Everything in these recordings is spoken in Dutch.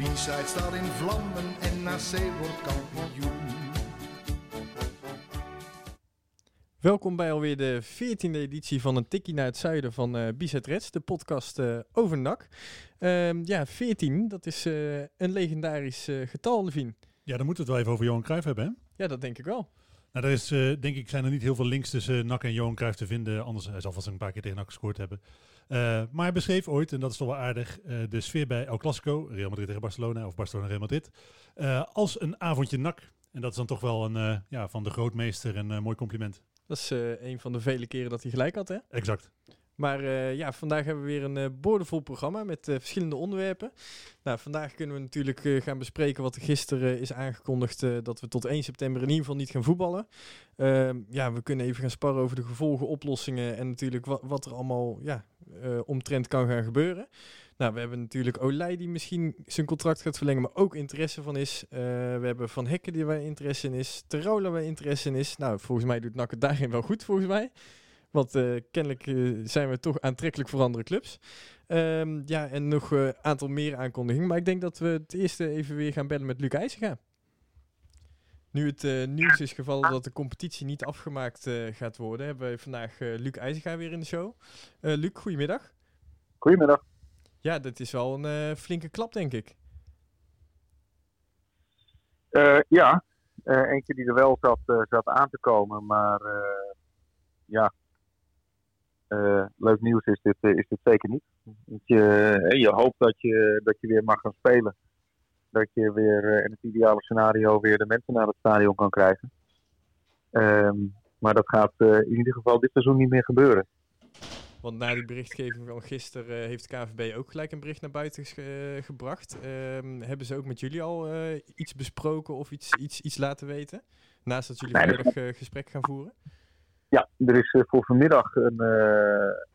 De B-side staat in vlammen en NAC wordt kampioen. Welkom bij alweer de 14e editie van een tikkie naar het zuiden van eh Bizet Reds, de podcast eh, over NAC. Ehm, ja, 14, dat is eh, een legendarisch eh, getal, Levine. Ja, dan moeten we het wel even over Johan Cruijff hebben, hè? Ja, dat denk ik wel. Nou, er is, eh, denk ik, zijn er niet heel veel links tussen NAC en Johan Cruijff te vinden. Anders hij zal vast een paar keer tegen NAC gescoord hebben. Eh, maar hij beschreef ooit, en dat is toch wel aardig, eh, de sfeer bij El Clasico, Real Madrid tegen Barcelona, of Barcelona Real Madrid, eh, als een avondje NAC. En dat is dan toch wel een, ja, van de grootmeester een mooi compliment. Dat is een van de vele keren dat hij gelijk had, hè? Exact. Maar ja, vandaag hebben we weer een eh, boordevol programma met verschillende onderwerpen. Nou, vandaag kunnen we natuurlijk gaan bespreken wat er gisteren is aangekondigd dat we tot 1 september in ieder geval niet gaan voetballen. Ehm, ja, we kunnen even gaan sparren over de gevolgen, oplossingen en natuurlijk wat, wat er allemaal ja, eh, omtrent kan gaan gebeuren. Nou, we hebben natuurlijk Olij die misschien zijn contract gaat verlengen, maar ook interesse van is. Eh, we hebben Van Hekken die waar interesse in is. Terola waar interesse in is. Nou, volgens mij doet NAC het daarin wel goed, volgens mij. Want eh, kennelijk zijn we toch aantrekkelijk voor andere clubs. Ehm, ja, en nog een aantal meer aankondigingen. Maar ik denk dat we het eerste even weer gaan bellen met Luc IJzega. Nu het eh, nieuws is gevallen dat de competitie niet afgemaakt eh, gaat worden, hebben we vandaag eh, Luc IJzega weer in de show. Luc, goedemiddag. Goedemiddag. Ja, dat is wel een flinke klap, denk ik. Ja, eentje die er wel zat, zat aan te komen, maar ja, leuk nieuws is dit, is dit zeker niet. Je, je hoopt dat je, dat je weer mag gaan spelen. Dat je weer eh, in het ideale scenario weer de mensen naar het stadion kan krijgen. Ehm, maar dat gaat eh, in ieder geval dit seizoen niet meer gebeuren. Want na die berichtgeving van gisteren eh, heeft KVB ook gelijk een bericht naar buiten ge- gebracht. Ehm, hebben ze ook met jullie al iets besproken of iets, iets, iets laten weten? Naast dat jullie eh, gesprek gaan voeren? Ja, er is voor vanmiddag een,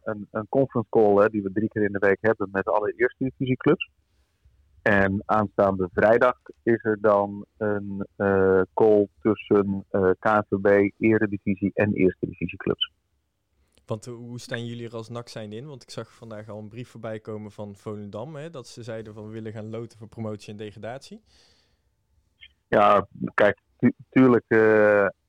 een, een conference call hè, die we drie keer in de week hebben met alle eerste divisieclubs. En aanstaande vrijdag is er dan een eh, call tussen eh KNVB, Eredivisie en Eerste Divisieclubs. Want eh, hoe staan jullie er als NAC zijn in? Want ik zag vandaag al een brief voorbij komen van Volendam. Hè, dat ze zeiden van we willen gaan loten voor promotie en degradatie. Ja, kijk, tu- tuurlijk,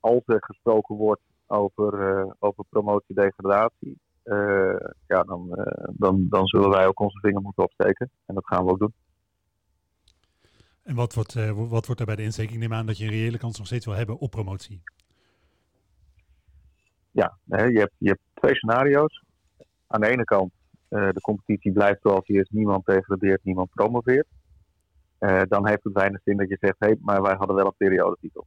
als er gesproken wordt over, eh, over promotie-degradatie, eh, ja, dan, dan, dan zullen wij ook onze vinger moeten opsteken. En dat gaan we ook doen. En wat wordt, eh, wat wordt daar bij de insteek? Ik neem aan dat je een reële kans nog steeds wil hebben op promotie. ja, je, hebt, je twee scenario's. Aan de ene kant, eh, de competitie blijft zoals die is. Niemand degradeert, niemand promoveert. Eh, dan heeft het weinig zin dat je zegt, hé, maar wij hadden wel een periodetitel.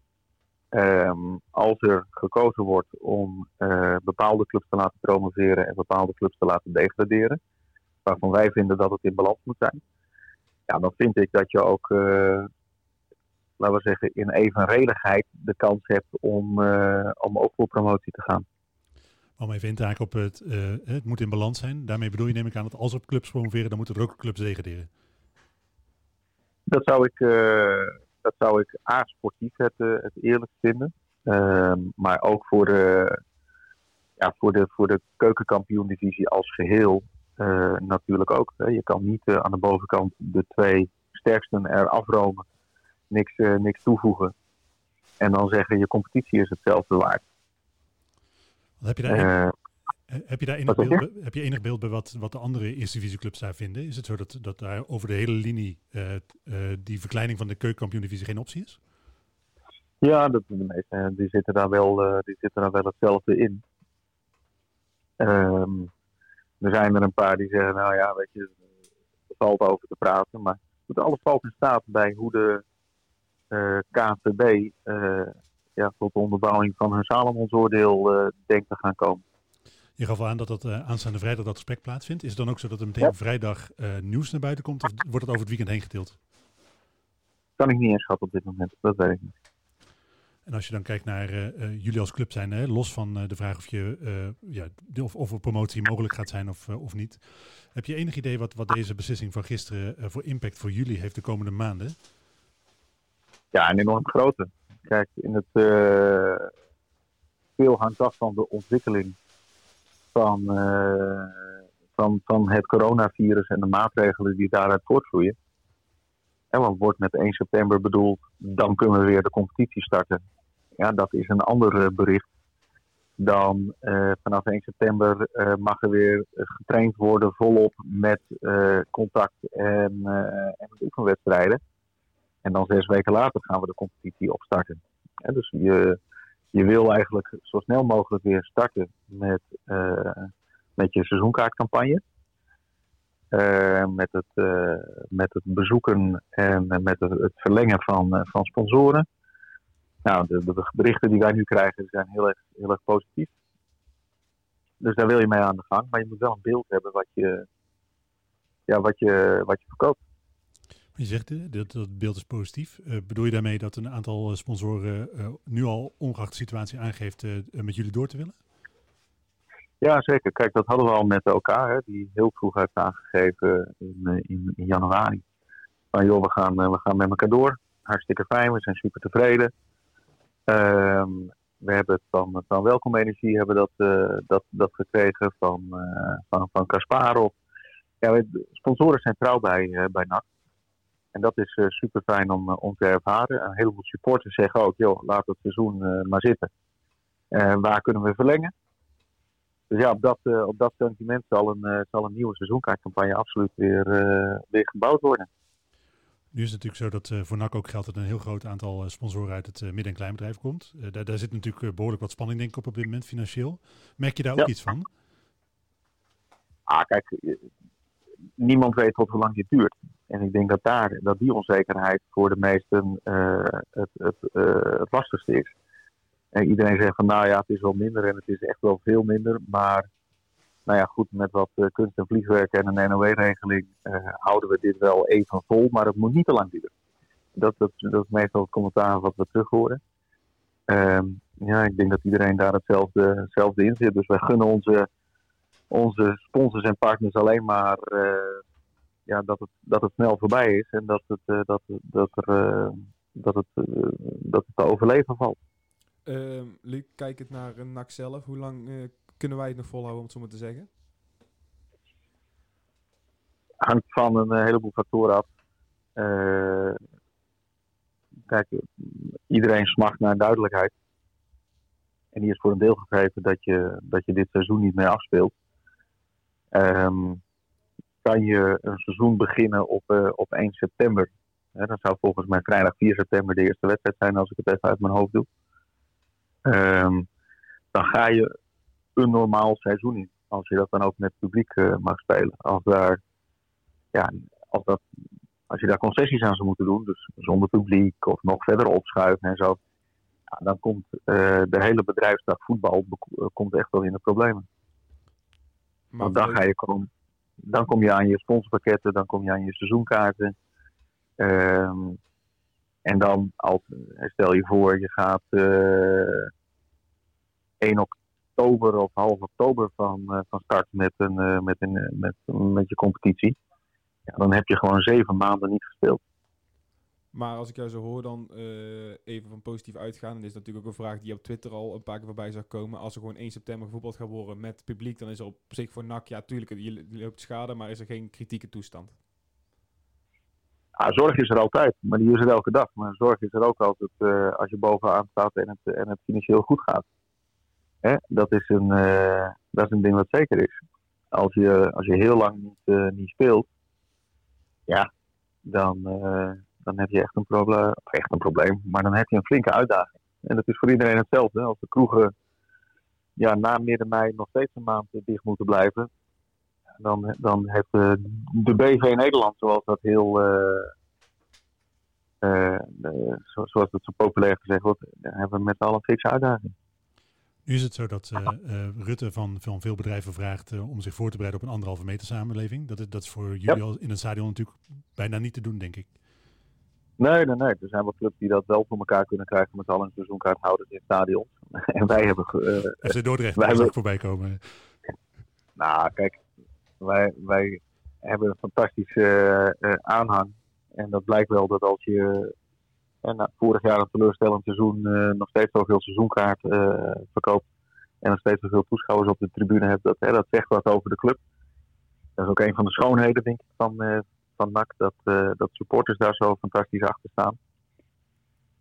Ehm, als er gekozen wordt om bepaalde clubs te laten promoveren en bepaalde clubs te laten degraderen, waarvan wij vinden dat het in balans moet zijn, ja, dan vind ik dat je ook, eh, laten we zeggen, in evenredigheid de kans hebt om, eh, om ook voor promotie te gaan. Om even in te haken op het, eh, het moet in balans zijn. Daarmee bedoel je neem ik aan dat als er clubs promoveren, dan moeten er ook clubs degraderen. Dat zou ik, dat zou ik A, sportief het, het eerlijk vinden. Ehm, maar ook voor de, ja, voor de, voor de keukenkampioen-divisie als geheel eh, natuurlijk ook. Hè. Je kan niet eh, aan de bovenkant de twee sterksten er afromen, niks, eh, niks toevoegen. En dan zeggen je competitie is hetzelfde waard. Heb je daar, heb je daar enig, beeld, bij- heb je enig beeld bij wat, wat de andere eerste divisieclubs daar vinden? Is het zo dat, dat daar over de hele linie die verkleining van de keukenkampioen-divisie geen optie is? Ja, dat, de meeste die zitten, daar wel, die zitten daar wel hetzelfde in. Ehm, er zijn er een paar die zeggen, nou ja, weet je, er valt over te praten. Maar het alles valt in staat bij hoe de eh KNVB eh, ja, tot de onderbouwing van hun Salomonsoordeel eh denkt te gaan komen. Je gaf al aan dat dat aanstaande vrijdag dat gesprek plaatsvindt. Is het dan ook zo dat er meteen Ja. vrijdag nieuws naar buiten komt? Of wordt het over het weekend heen getild? Kan ik niet inschatten op dit moment, dat weet ik niet. En als je dan kijkt naar uh, jullie als club zijn, hè, los van de vraag of, je, ja, of, of een promotie mogelijk gaat zijn of, of niet. Heb je enig idee wat, wat deze beslissing van gisteren voor impact voor jullie heeft de komende maanden? Ja, een enorm grote. Kijk, in het, veel hangt af van de ontwikkeling van, van, van het coronavirus en de maatregelen die daaruit voortvloeien. En wat wordt met 1 september bedoeld, dan kunnen we weer de competitie starten. Ja, dat is een ander eh, bericht. Dan uh, vanaf 1 september uh, mag er weer getraind worden volop met contact en, en oefenwedstrijden. En dan zes weken later gaan we de competitie opstarten. Dus je, je wil eigenlijk zo snel mogelijk weer starten met, met je seizoenkaartcampagne. Met, het, met het bezoeken en met het, verlengen van, van sponsoren. Nou, de, de, berichten die wij nu krijgen zijn heel erg, heel erg positief. Dus daar wil je mee aan de gang. Maar je moet wel een beeld hebben wat je, ja, wat je, wat je verkoopt. Je zegt dat, dat beeld is positief. bedoel je daarmee dat een aantal sponsoren nu al, ongeacht de situatie, aangeeft met jullie door te willen? Ja, zeker. Kijk, dat hadden we al met elkaar, hè, die heel vroeg heeft aangegeven in, eh, in, in januari. Van joh, we gaan, eh, we gaan met elkaar door. Hartstikke fijn, we zijn super tevreden. Ehm, we hebben het van, van Welkom Energie hebben dat, uh, dat, dat gekregen van, uh, van, van Kasparov. Ja, sponsoren zijn trouw bij, uh, bij NAC. En dat is super fijn om, om te ervaren. Een heleboel supporters zeggen ook, joh, laat het seizoen maar zitten. waar kunnen we verlengen? Dus ja, op dat, op dat sentiment zal een, zal een nieuwe seizoenkaartcampagne absoluut weer, weer gebouwd worden. Nu is het natuurlijk zo dat voor NAC ook geldt dat een heel groot aantal sponsoren uit het midden- en kleinbedrijf komt. daar, daar zit natuurlijk behoorlijk wat spanning denk ik op op dit moment financieel. Merk je daar ook iets van? Ah, kijk, niemand weet tot hoe lang dit duurt. En ik denk dat daar, dat die onzekerheid voor de meesten het, het, het lastigste is. En iedereen zegt van nou ja, het is wel minder en het is echt wel veel minder. Maar nou ja, goed, met wat uh, kunst en vliegwerk en een NOW-regeling uh, eh, houden we dit wel even vol. Maar het moet niet te lang duren. Dat, dat, dat is meestal het commentaar wat we terug horen. Uh, ja, ik denk dat iedereen daar hetzelfde, hetzelfde in zit. Dus wij gunnen onze, onze sponsors en partners alleen maar uh, ja, dat, het, dat het snel voorbij is. En dat het, dat, dat, er, dat, het, dat het te overleven valt. Uh, Luc, kijkend naar NAC zelf, hoe lang uh, kunnen wij het nog volhouden, om het zo maar te zeggen? Hangt van een uh, heleboel factoren af. Uh, kijk, iedereen smacht naar duidelijkheid. En die is voor een deel gegeven dat je, dat je dit seizoen niet meer afspeelt. Um, kan je een seizoen beginnen op, uh, op 1 september? Hè, dat zou volgens mij vrijdag 4 september de eerste wedstrijd zijn, als ik het even uit mijn hoofd doe. Um, dan ga je een normaal seizoen in. Als je dat dan ook met publiek uh, mag spelen. Als, daar, ja, als, dat, als je daar concessies aan zou moeten doen, dus zonder publiek of nog verder opschuiven en zo. Ja, dan komt uh, de hele bedrijfsdag voetbal uh, komt echt wel in de problemen. Maar Want dan, ga je komen, dan kom je aan je sponsorpakketten, dan kom je aan je seizoenkaarten. Um, en dan, als, stel je voor, je gaat uh, 1 oktober of half oktober van, uh, van start met, een, uh, met, een, met, met je competitie. Ja, dan heb je gewoon zeven maanden niet gespeeld. Maar als ik jou zo hoor, dan uh, even van positief uitgaan. En dit is natuurlijk ook een vraag die op Twitter al een paar keer voorbij zou komen. Als er gewoon 1 september gevoetbald gaat worden met publiek, dan is er op zich voor NAC, ja, tuurlijk, je loopt schade, maar is er geen kritieke toestand. Ah, zorg is er altijd, maar die is er elke dag. Maar zorg is er ook altijd uh, als je bovenaan staat en het, en het financieel goed gaat. Hè? Dat, is een, uh, dat is een ding wat zeker is. Als je, als je heel lang niet, uh, niet speelt, ja, dan, dan heb je echt een, probleem, echt een probleem. Maar dan heb je een flinke uitdaging. En dat is voor iedereen hetzelfde. Als de kroegen ja, na midden mei nog steeds een maand dicht moeten blijven, dan, dan heeft uh, de BV Nederland, zoals dat heel, zo, zoals dat zo populair gezegd wordt, hebben we met z'n allen een fikse uitdaging. Nu is het zo dat Rutte van, van veel bedrijven vraagt om zich voor te bereiden op een anderhalve meter samenleving. Dat is, dat is voor jullie al in het stadion natuurlijk bijna niet te doen, denk ik. Nee, nee, nee. Er zijn wel clubs die dat wel voor elkaar kunnen krijgen met al hun seizoenkaarthouders in stadions. en wij hebben... eh, FC Dordrecht wij hebben- ook voorbij komen. Nou, kijk, wij, wij hebben een fantastische eh, eh, aanhang. En dat blijkt wel dat als je eh, na vorig jaar een teleurstellend seizoen eh, nog steeds zoveel seizoenkaart eh, verkoopt. En nog steeds zoveel toeschouwers op de tribune hebt. Dat, hè, dat zegt wat over de club. Dat is ook een van de schoonheden, denk ik, van, eh van NAC. Dat, eh, dat supporters daar zo fantastisch achter staan.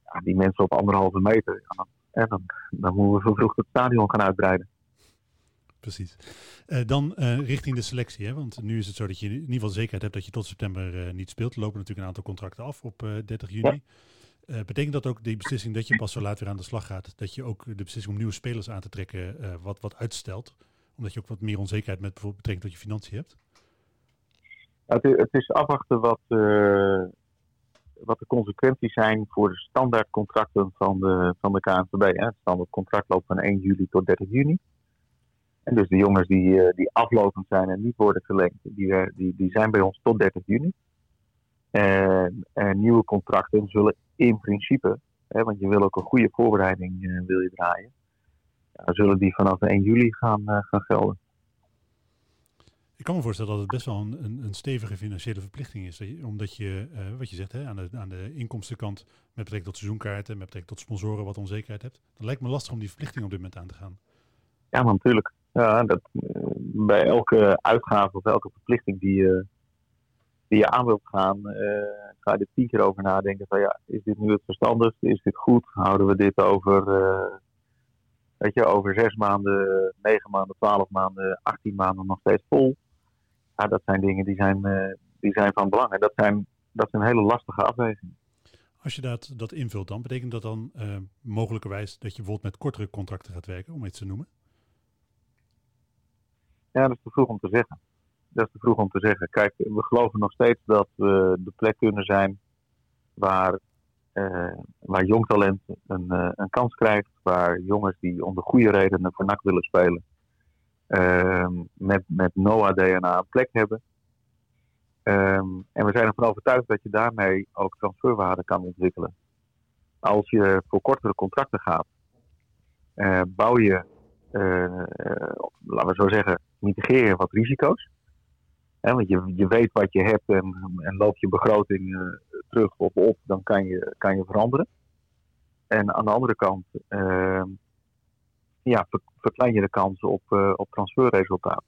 Ja, die mensen op anderhalve meter. Ja, dan, dan, dan moeten we vervroegd het stadion gaan uitbreiden. Precies. Eh, dan eh, richting de selectie. Hè? Want nu is het zo dat je in ieder geval zekerheid hebt dat je tot september eh, niet speelt. Er lopen natuurlijk een aantal contracten af op eh, 30 juni. Eh, betekent dat ook die beslissing dat je pas zo laat weer aan de slag gaat, dat je ook de beslissing om nieuwe spelers aan te trekken eh, wat, wat uitstelt? Omdat je ook wat meer onzekerheid met bijvoorbeeld betrekking tot je financiën hebt? Het, het is afwachten wat, eh, wat de consequenties zijn voor de standaardcontracten van de, van de KNVB. Hè. Het standaardcontract loopt van 1 juli tot 30 juni. En dus de jongens die, die aflopend zijn en niet worden verlengd, die, die, die zijn bij ons tot 30 juni. En, en nieuwe contracten zullen in principe, hè, want je wil ook een goede voorbereiding eh, wil je draaien, ja, zullen die vanaf 1 juli gaan, eh, gaan gelden. Ik kan me voorstellen dat het best wel een, een, een stevige financiële verplichting is. Je- omdat je, eh, wat je zegt, hè, aan, de, aan de inkomstenkant met betrekking tot seizoenkaarten, met betrekking tot sponsoren wat onzekerheid hebt. Dan lijkt me lastig om die verplichting op dit moment aan te gaan. Ja, maar natuurlijk. Ja, dat, bij elke uitgave of elke verplichting die je, die je aan wilt gaan, eh, ga je er tien keer over nadenken. Van ja, is dit nu het verstandigste? Is dit goed? Houden we dit over, eh, weet je, over zes maanden, negen maanden, twaalf maanden, achttien maanden nog steeds vol? Ja, dat zijn dingen die zijn, eh, die zijn van belang. En dat zijn, dat zijn hele lastige afwegingen. Als je dat, dat invult dan, betekent dat dan eh, mogelijkerwijs dat je bijvoorbeeld met kortere contracten gaat werken, om iets te noemen? Ja, dat is te vroeg om te zeggen. Dat is te vroeg om te zeggen. Kijk, we geloven nog steeds dat we de plek kunnen zijn waar, eh, waar jong talent een, eh, een kans krijgt. Waar jongens die om de goede redenen voor NAC willen spelen, ehm, met, met NOAH-DNA een plek hebben. Ehm, en we zijn ervan overtuigd dat je daarmee ook transferwaarde kan ontwikkelen. Als je voor kortere contracten gaat, eh, bouw je, laten we zo zeggen, mitigeer je wat risico's. Hè, want je, je weet wat je hebt en, en loopt je begroting eh, terug of op, dan kan je, kan je veranderen. En aan de andere kant eh, ja, ver- verklein je de kans op, eh, op transferresultaat.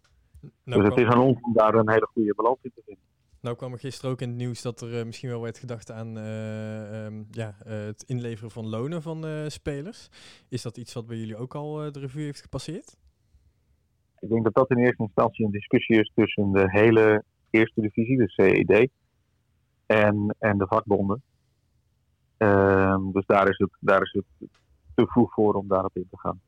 Nou, dus het is aan ons om daar een hele goede balans in te vinden. nou kwam er gisteren ook in het nieuws dat er eh, misschien wel werd gedacht aan eh, ehm, ja, het inleveren van lonen van spelers. Is dat iets wat bij jullie ook al de revue heeft gepasseerd? Ik denk dat dat in eerste instantie een discussie is tussen de hele eerste divisie, de CED, en, en de vakbonden. Ehm, dus daar is, het, daar is het te vroeg voor om daarop in te gaan.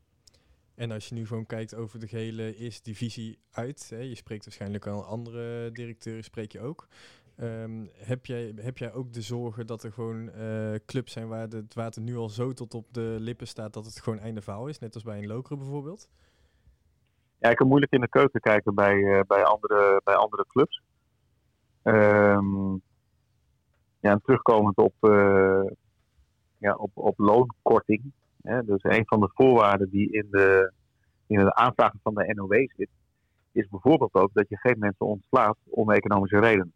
En als je nu gewoon kijkt over de gehele eerste divisie uit, hè, je spreekt waarschijnlijk al andere directeuren, spreek je ook. Ehm, heb, jij, heb jij ook de zorgen dat er gewoon eh, clubs zijn waar het water nu al zo tot op de lippen staat dat het gewoon einde verhaal is, net als bij een Lokeren bijvoorbeeld? Ja, ik kan moeilijk in de keuken kijken bij, eh, bij, andere, bij andere clubs. Ehm, ja, en terugkomend op, eh, ja, op, op loonkorting. Hè, dus een van de voorwaarden die in de, in de aanvragen van de NOW zit, is bijvoorbeeld ook dat je geen mensen ontslaat om economische redenen.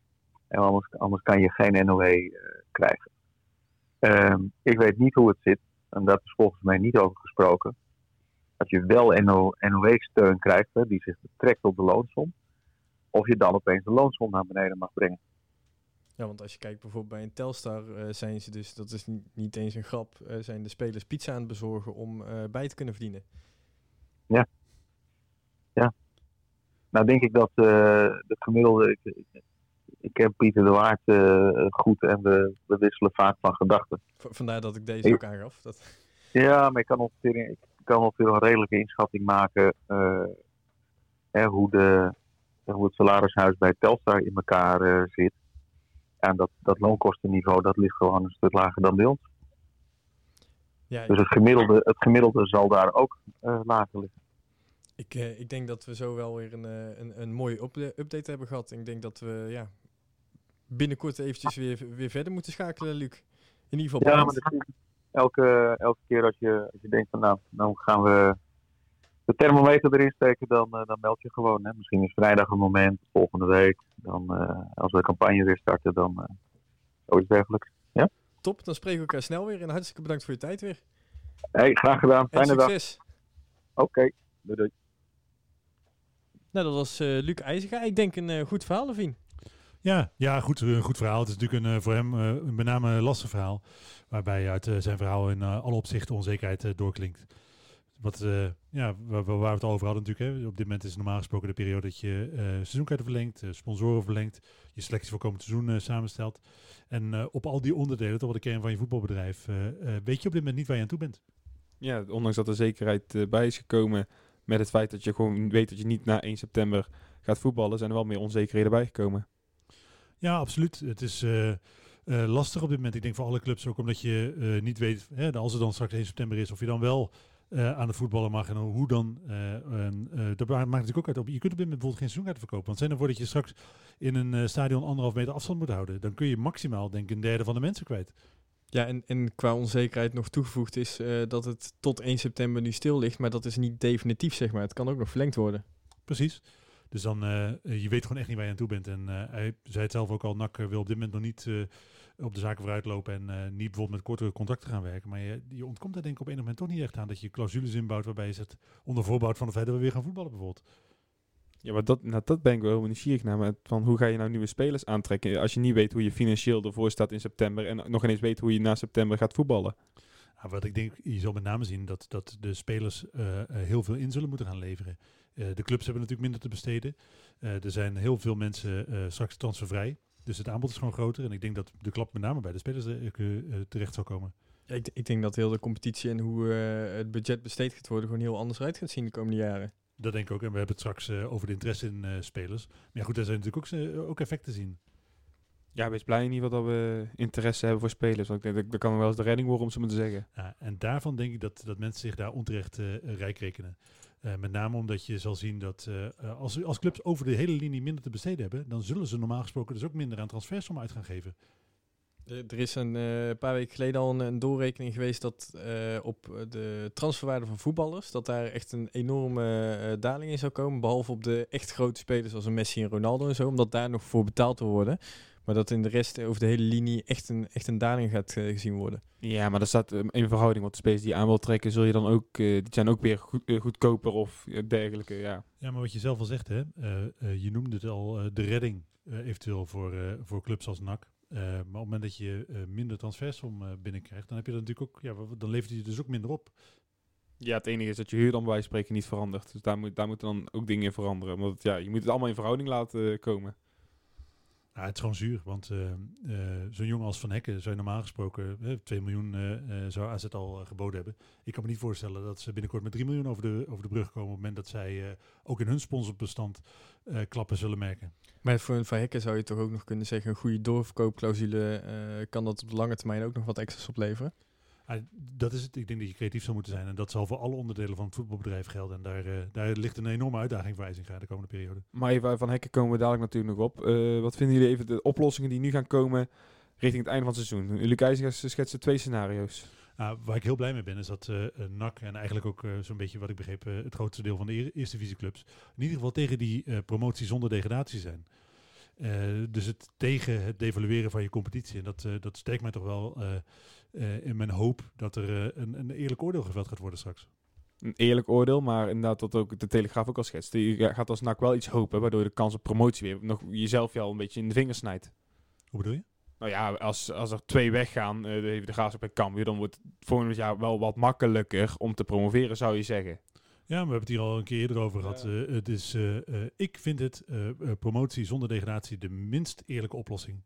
En anders, anders kan je geen NOW eh, krijgen. Ehm, ik weet niet hoe het zit, en daar is volgens mij niet over gesproken dat je wel NO, NOW-steun krijgt, hè, die zich betrekt op de loonsom, of je dan opeens de loonsom naar beneden mag brengen. Ja, want als je kijkt bijvoorbeeld bij een Telstar eh, zijn ze dus, dat is niet, eens een grap, eh, zijn de spelers pizza aan het bezorgen om eh, bij te kunnen verdienen. Nou denk ik dat de gemiddelde, ik, ik, ik ken Pieter de Waard goed en we, we wisselen vaak van gedachten. Vandaar dat ik deze Ik- ook aangaf. Dat, Ja, maar ik kan ongeveer, ik kan ongeveer een redelijke inschatting maken eh, hè, hoe, de, hoe het salarishuis bij Telstar in elkaar eh, zit. En dat, dat loonkostenniveau dat ligt gewoon een stuk lager dan bij ons. ja, Dus het gemiddelde, het gemiddelde zal daar ook eh, lager liggen. Ik, eh, ik denk dat we zo wel weer een, eh, een, een mooie upda- update hebben gehad. Ik denk dat we ja, binnenkort eventjes weer, weer verder moeten schakelen, Luc. In ieder geval Ja, maar dat elke, elke keer als je, als je denkt van nou, dan gaan we de thermometer erin steken, dan, eh, dan meld je gewoon. Hè. Misschien is vrijdag een moment, volgende week. Dan, eh, als we de campagne weer starten, dan uh, zoiets dergelijks. Top, dan spreken we elkaar snel weer. En hartstikke bedankt voor je tijd weer. Hey, graag gedaan. En Fijne dag. succes. Oké, doei doei. Nou, dat was eh Luc IJzega. Ik denk een eh, goed verhaal, Levien. Ja, ja goed, een goed verhaal. Het is natuurlijk een, eh, voor hem eh, een met name lastig verhaal. Waarbij uit eh, zijn verhaal in eh, alle opzichten onzekerheid eh, doorklinkt. Wat, eh, ja, waar, we het over hadden natuurlijk. Hè. Op dit moment is normaal gesproken de periode dat je eh seizoenkaarten verlengt, eh, sponsoren verlengt, je selectie voor komend seizoen eh, samenstelt. En eh, op al die onderdelen, toch wel de kern van je voetbalbedrijf, eh, eh, weet je op dit moment niet waar je aan toe bent. Ja, ondanks dat er zekerheid eh, bij is gekomen met het feit dat je gewoon weet dat je niet na 1 september gaat voetballen, zijn er wel meer onzekerheden bijgekomen. Ja, absoluut. Het is eh, eh, lastig op dit moment. Ik denk voor alle clubs ook omdat je eh, niet weet, hè, als het dan straks 1 september is, of je dan wel aan het voetballen mag en hoe dan. dat maakt natuurlijk ook uit. Op- Je kunt op dit moment bijvoorbeeld geen seizoenkaarten verkopen. Want stel nou voor dat je straks in een stadion anderhalf meter afstand moet houden. Dan kun je maximaal, denk ik, een derde van de mensen kwijt. Ja, en, en qua onzekerheid nog toegevoegd is dat het tot 1 september nu stil ligt. Maar dat is niet definitief, zeg maar. Het kan ook nog verlengd worden. Precies. Dus dan, eh, je weet gewoon echt niet waar je aan toe bent. En eh, hij zei het zelf ook al, NAC eh, wil op dit moment nog niet op de zaken vooruitlopen en eh, niet bijvoorbeeld met kortere contracten gaan werken. Maar je, je ontkomt daar denk ik op een moment toch niet echt aan dat je clausules inbouwt waarbij je zegt, onder voorbouwt van het feit dat we weer gaan voetballen bijvoorbeeld. Ja, maar dat, nou, dat ben ik wel heel nieuwsgierig naar. Maar van hoe ga je nou nieuwe spelers aantrekken als je niet weet hoe je financieel ervoor staat in september en nog ineens weet hoe je na september gaat voetballen? Ja, wat ik denk, je zal met name zien dat, dat de spelers heel veel in zullen moeten gaan leveren. Eh, de clubs hebben natuurlijk minder te besteden. Eh, er zijn heel veel mensen eh, straks transfervrij. Dus het aanbod is gewoon groter. En ik denk dat de klap met name bij de spelers terecht zal komen. Ja, ik, ik denk dat heel de competitie en hoe het budget besteed gaat worden gewoon heel anders uit gaat zien de komende jaren. Dat denk ik ook. En we hebben het straks over de interesse in eh, spelers. Maar ja, goed, daar zijn natuurlijk ook, ook effecten zien. Ja, wees blij in ieder geval dat we interesse hebben voor spelers. Want ik denk dat, dat kan wel eens de redding worden om zo maar te zeggen. Ja, en daarvan denk ik dat, dat mensen zich daar onterecht eh, rijk rekenen. Eh, met name omdat je zal zien dat eh, eh, als, als clubs over de hele linie minder te besteden hebben, dan zullen ze normaal gesproken dus ook minder aan transfersom uit gaan geven. Er is een paar weken geleden al een, een doorrekening geweest dat op de transferwaarde van voetballers, dat daar echt een enorme daling in zou komen. Behalve op de echt grote spelers als een Messi en Ronaldo en zo, omdat daar nog voor betaald wil worden. Maar dat in de rest over de hele linie echt een, echt een daling gaat eh, gezien worden. Ja, maar dat staat eh, in verhouding. Want de spelers die je aan wil trekken, zul je dan ook, eh, die zijn ook weer goed, goedkoper of dergelijke. Ja. Ja, maar wat je zelf al zegt, hè, eh, eh, je noemde het al, eh, de redding eventueel voor, eh, voor clubs als NAC. Eh, maar op het moment dat je eh, minder transfersom eh, binnenkrijgt, dan heb je dat natuurlijk ook, ja, dan levert hij dus ook minder op. ja, het enige is dat je huur dan bij wijze van spreken niet verandert. Dus daar, moet, daar moeten dan ook dingen in veranderen. Want ja, je moet het allemaal in verhouding laten komen. Ja, het is gewoon zuur, want eh, eh, zo'n jongen als Van Hekken zou je normaal gesproken eh, 2 miljoen zou AZ al geboden hebben. Ik kan me niet voorstellen dat ze binnenkort met 3 miljoen over de, over de brug komen op het moment dat zij ook in hun sponsorbestand klappen zullen merken. Maar voor een Van Hekken zou je toch ook nog kunnen zeggen, een goede doorverkoopclausule kan dat op de lange termijn ook nog wat extra's opleveren. Ah, dat is het. Ik denk dat je creatief zou moeten zijn. En dat zal voor alle onderdelen van het voetbalbedrijf gelden. En daar, eh, daar ligt een enorme uitdaging voor IJzinga de komende periode. Maar van Hekken komen we dadelijk natuurlijk nog op. Eh, wat vinden jullie even de oplossingen die nu gaan komen richting het einde van het seizoen? Jullie Keizers schetsen twee scenario's. Nou, waar ik heel blij mee ben, is dat eh NAC en eigenlijk ook zo'n beetje wat ik begreep, het grootste deel van de eer- eerste divisieclubs, in ieder geval tegen die promotie zonder degradatie zijn. Eh, dus het tegen het devalueren van je competitie. En dat, eh, dat sterkt mij toch wel eh, in mijn hoop dat er een, een eerlijk oordeel geveld gaat worden straks. Een eerlijk oordeel, maar inderdaad wat ook de Telegraaf ook al schetst. Je gaat als NAC wel iets hopen, waardoor je de kans op promotie weer nog jezelf wel een beetje in de vingers snijdt. Hoe bedoel je? Nou ja, als, als er twee weggaan, eh de, de Graafschap en Cambuur, dan wordt het volgend jaar wel wat makkelijker om te promoveren, zou je zeggen. Ja, we hebben het hier al een keer eerder over gehad. Eh, het is, eh, eh, ik vind het promotie zonder degradatie de minst eerlijke oplossing.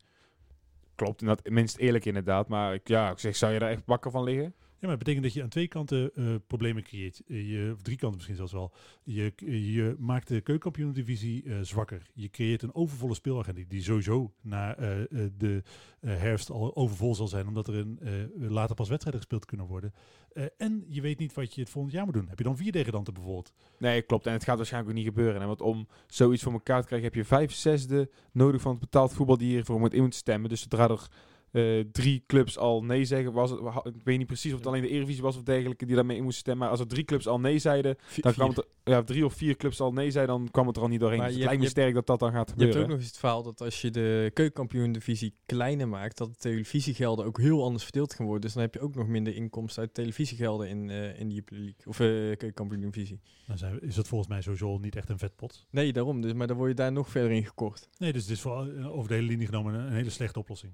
Klopt, inderdaad, minst eerlijk inderdaad. Maar ik, ja, ik zeg, zou je daar echt wakker van liggen? Ja, maar het betekent dat je aan twee kanten eh, problemen creëert. Eh, je, of drie kanten misschien zelfs wel. Je, je maakt de keukenkampioen-divisie eh, zwakker. Je creëert een overvolle speelagenda die sowieso na eh, eh, de eh, herfst al overvol zal zijn, omdat er een, eh, later pas wedstrijden gespeeld kunnen worden. Eh, en je weet niet wat je het volgend jaar moet doen. Heb je dan vier degradanten bijvoorbeeld? Nee, klopt. En het gaat waarschijnlijk ook niet gebeuren. Hè? Want om zoiets voor elkaar te krijgen, heb je vijf zesde nodig van het betaald voetbal die ervoor moet in moet stemmen. Dus zodra er eh, drie clubs al nee zeggen. Was het, ik weet niet precies of het alleen de Eredivisie was of dergelijke die daarmee in moesten stemmen. Maar als er drie clubs al nee zeiden, dan kwam het, ja, drie of vier clubs al nee zeiden, dan kwam het er al niet doorheen. Maar Dus je het lijkt me hebt- je sterk dat dat dan gaat Je gebeuren. hebt ook nog eens het verhaal dat als je de keukenkampioen-divisie kleiner maakt, dat de televisiegelden ook heel anders verdeeld gaan worden. Dus dan heb je ook nog minder inkomsten uit televisiegelden in, eh in die League. Of eh keukenkampioen-divisie. Dan zijn is dat volgens mij sowieso niet echt een vetpot. Nee, daarom. Dus, maar dan word je daar nog verder in gekort. Nee, dus het is voor, over de hele linie genomen een, een hele slechte oplossing.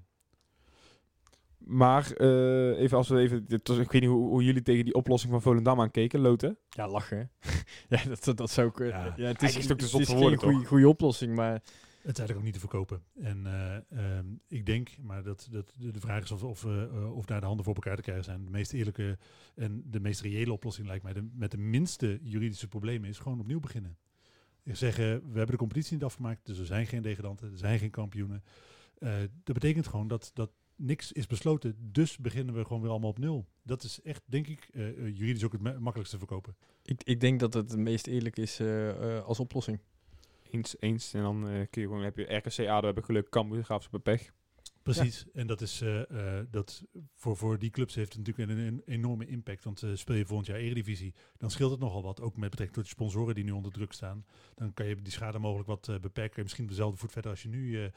Maar eh, even als we even, dit was- ik weet niet hoe, hoe jullie tegen die oplossing van Volendam aankeken, Loten. Ja, lachen. hè? ja, dat, dat, dat zou ik... eh, Ja. ja, het is, is het ook te het zot is voor geen woorden, goede, toch? goede oplossing, maar... Het is eigenlijk ook niet te verkopen. En eh, ehm, ik denk, maar dat, dat, de de vraag is of, of, eh, of daar de handen voor elkaar te krijgen zijn. De meest eerlijke en de meest reële oplossing lijkt mij de, met de minste juridische problemen is gewoon opnieuw beginnen. Zeggen, we hebben de competitie niet afgemaakt, dus er zijn geen degradanten, er zijn geen kampioenen. Eh, dat betekent gewoon dat, dat niks is besloten, dus beginnen we gewoon weer allemaal op nul. Dat is echt, denk ik, eh, eh, juridisch ook het ma- makkelijkste te verkopen. Ik, ik denk dat het het meest eerlijk is eh, eh, als oplossing. Eens, eens. En dan eh, kun je gewoon, heb je RKC, ADO hebben geluk, Cambuur, Graafschap hebben pech. Precies, en dat is eh, eh, dat voor, voor die clubs heeft het natuurlijk een, een enorme impact. Want speel je volgend jaar Eredivisie, dan scheelt het nogal wat. Ook met betrekking tot de sponsoren die nu onder druk staan. Dan kan je die schade mogelijk wat eh, beperken. Misschien op dezelfde voet verder als je nu eh,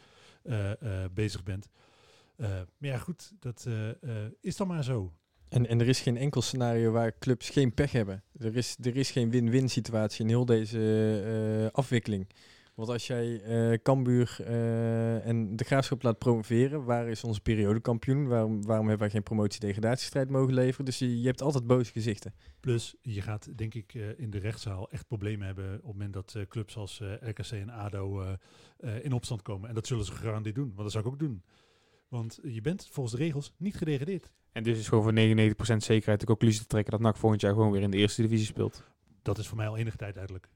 eh, eh, bezig bent. Eh, maar ja, goed, dat eh, eh, is dan maar zo. En, en er is geen enkel scenario waar clubs geen pech hebben. Er is, er is geen win-win situatie in heel deze afwikkeling. Want als jij Cambuur eh, en de Graafschap laat promoveren, waar is onze periodekampioen? Waarom, waarom hebben wij geen promotie-degradatiestrijd mogen leveren? Dus je, je hebt altijd boze gezichten. Plus, je gaat denk ik in de rechtszaal echt problemen hebben op het moment dat clubs als RKC en ADO in opstand komen. En dat zullen ze gegarandeerd doen, want dat zou ik ook doen. Want je bent volgens de regels niet gedegradeerd. En dus is gewoon voor 99% zekerheid de conclusie te trekken dat NAC volgend jaar gewoon weer in de eerste divisie speelt. Dat is voor mij al enige tijd duidelijk.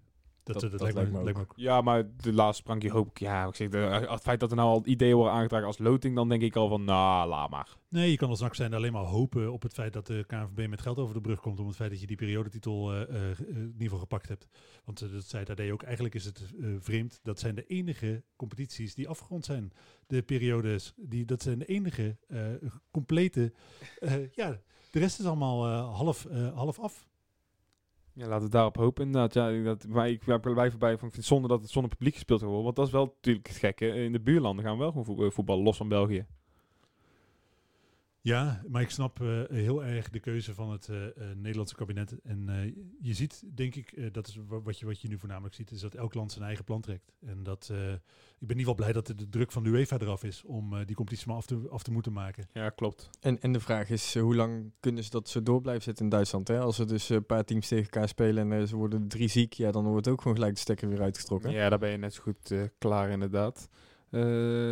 Dat, Dat- dat, dat lijkt, me, lijkt me lijkt me ook. Ja, maar de laatste sprankje hoop ik, ja, ik zeg, de, het feit dat er nou al ideeën worden aangedragen als loting, dan denk ik al van, nou, laat maar. Nee, je kan als NAC zijn alleen maar hopen op het feit dat de KNVB met geld over de brug komt. Om het feit dat je die periodetitel eh, eh, eh, in ieder geval gepakt hebt. Want eh, dat zei het AD ook. Eigenlijk is het eh, vreemd. Dat zijn de enige competities die afgerond zijn. De periodes. Die, dat zijn de enige eh, complete. eh, ja, de rest is allemaal eh, half, eh, half af. Ja, laten we daarop hopen inderdaad. Ja, dat, maar ik ben er blijven bij van, ik vind zonde dat het zonder publiek gespeeld wordt. Want dat is wel natuurlijk het gekke. In de buurlanden gaan we wel gewoon eh, voetballen, los van België. Ja, maar ik snap eh, heel erg de keuze van het eh, eh, Nederlandse kabinet. En eh, je ziet, denk ik, eh, dat is wa- wat je, wat je nu voornamelijk ziet, is dat elk land zijn eigen plan trekt. En dat, eh, ik ben in ieder geval blij dat de, de druk van de UEFA eraf is om eh, die competitie maar af te, af te moeten maken. Ja, klopt. En, en de vraag is, hoe lang kunnen ze dat zo door blijven zetten in Duitsland? Hè? Als er dus een paar teams tegen elkaar spelen en ze worden drie ziek, ja, dan wordt ook gewoon gelijk de stekker weer uitgetrokken. Ja, daar ben je net zo goed eh, klaar inderdaad. Eh,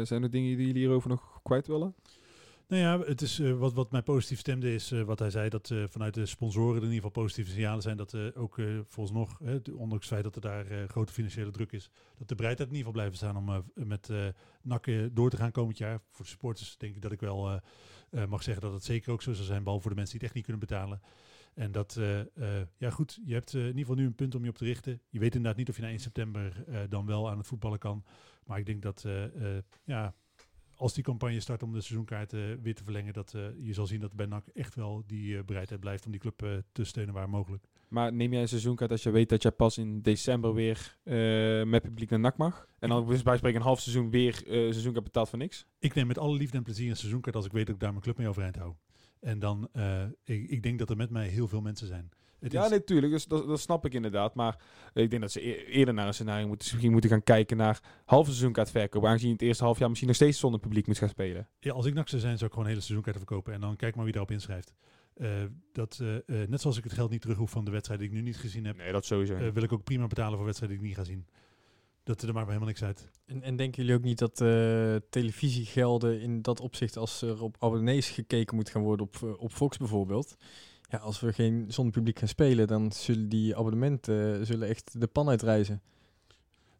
zijn er dingen die jullie hierover nog kwijt willen? Nou ja, het is, eh, wat, wat mij positief stemde is eh, wat hij zei, dat eh, vanuit de sponsoren in ieder geval positieve signalen zijn. Dat ook volgens nog, ondanks het feit dat er daar grote financiële druk is, dat de bereidheid in ieder geval blijven staan om met nakken door te gaan komend jaar. Voor de supporters denk ik dat ik wel mag zeggen dat het zeker ook zo zal zijn, behalve voor de mensen die het echt niet kunnen betalen. En dat, ja goed, je hebt in ieder geval nu een punt om je op te richten. Je weet inderdaad niet of je na 1 september dan wel aan het voetballen kan. Maar ik denk dat, ja, als die campagne start om de seizoenkaarten weer te verlengen, dat eh, je zal zien dat bij NAC echt wel die eh, bereidheid blijft om die club eh, te steunen waar mogelijk. Maar neem jij een seizoenkaart als je weet dat jij pas in december weer eh, met publiek naar NAC mag? En dan is bij spreken een half seizoen weer eh seizoenkaart betaald voor niks? Ik neem met alle liefde en plezier een seizoenkaart als ik weet dat ik daar mijn club mee overeind hou. En dan, eh, ik, ik denk dat er met mij heel veel mensen zijn. Het ja, is- natuurlijk. Dus dat, dat snap ik inderdaad. Maar ik denk dat ze e- eerder naar een scenario moeten, misschien moeten gaan kijken naar halve seizoenkaart verkopen. Aangezien het eerste half jaar misschien nog steeds zonder publiek moet gaan spelen. Ja, als ik NAC zou zijn, zou ik gewoon hele seizoenkaarten verkopen. En dan kijk maar wie daarop inschrijft. Eh, dat, eh, eh, net zoals ik het geld niet terug hoef van de wedstrijd die ik nu niet gezien heb, Nee, dat sowieso. wil ik ook prima betalen voor wedstrijden die ik niet ga zien. Dat, er maakt me helemaal niks uit. En, en denken jullie ook niet dat eh, televisiegelden in dat opzicht, als er op abonnees gekeken moet gaan worden op, op Fox bijvoorbeeld, ja, als we geen zonder publiek gaan spelen, dan zullen die abonnementen eh, zullen echt de pan uitreizen.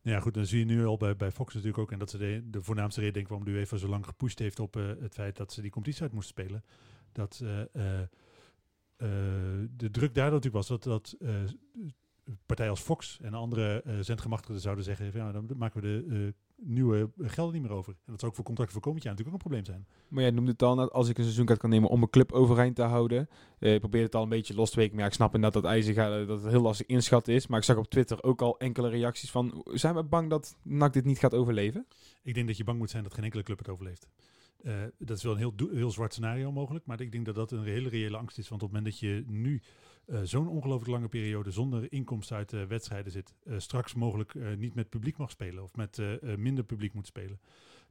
Nou ja, goed, dan zie je nu al bij, bij Fox natuurlijk ook. En dat ze de, de voornaamste reden, denk ik, waarom de UEFA zo lang gepusht heeft op eh, het feit dat ze die competitie uit moesten spelen. Dat eh, de druk daardoor natuurlijk was dat, dat partijen als Fox en andere zendgemachtigden zouden zeggen, ja, dan maken we de nieuwe gelden niet meer over. En dat zou ook voor contracten voor komend jaar natuurlijk ook een probleem zijn. Maar jij noemde het al, als ik een seizoenkaart kan nemen om een club overeind te houden. Eh, ik probeer het al een beetje los te weken. Maar ja, ik snap inderdaad dat IJzer gaat, dat het heel lastig inschatten is. Maar ik zag op Twitter ook al enkele reacties van... Zijn we bang dat NAC dit niet gaat overleven? Ik denk dat je bang moet zijn dat geen enkele club het overleeft. Eh, dat is wel een heel, heel zwart scenario mogelijk, maar ik denk dat dat een hele reële angst is. Want op het moment dat je nu eh, zo'n ongelooflijk lange periode zonder inkomsten uit eh, wedstrijden zit, straks mogelijk niet met publiek mag spelen of met minder publiek moet spelen,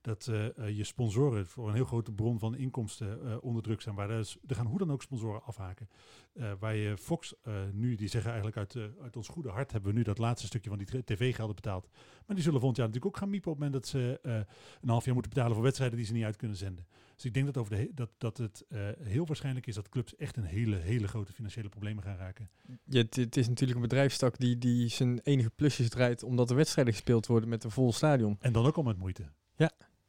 dat eh, eh, je sponsoren voor een heel grote bron van inkomsten eh, onder druk zijn. Waar er, is- er gaan hoe dan ook sponsoren afhaken. Waar je Fox nu, die zeggen eigenlijk uit, uit ons goede hart hebben we nu dat laatste stukje van die tv-gelden betaald. Maar die zullen volgend jaar natuurlijk ook gaan miepen op het moment dat ze een half jaar moeten betalen voor wedstrijden die ze niet uit kunnen zenden. Dus ik denk dat, over de dat, dat het heel waarschijnlijk is dat clubs echt een hele, hele grote financiële problemen gaan raken. Ja, het, is natuurlijk een bedrijfstak die, die zijn enige plusjes draait omdat er wedstrijden gespeeld worden met een vol stadion. En dan ook al met moeite.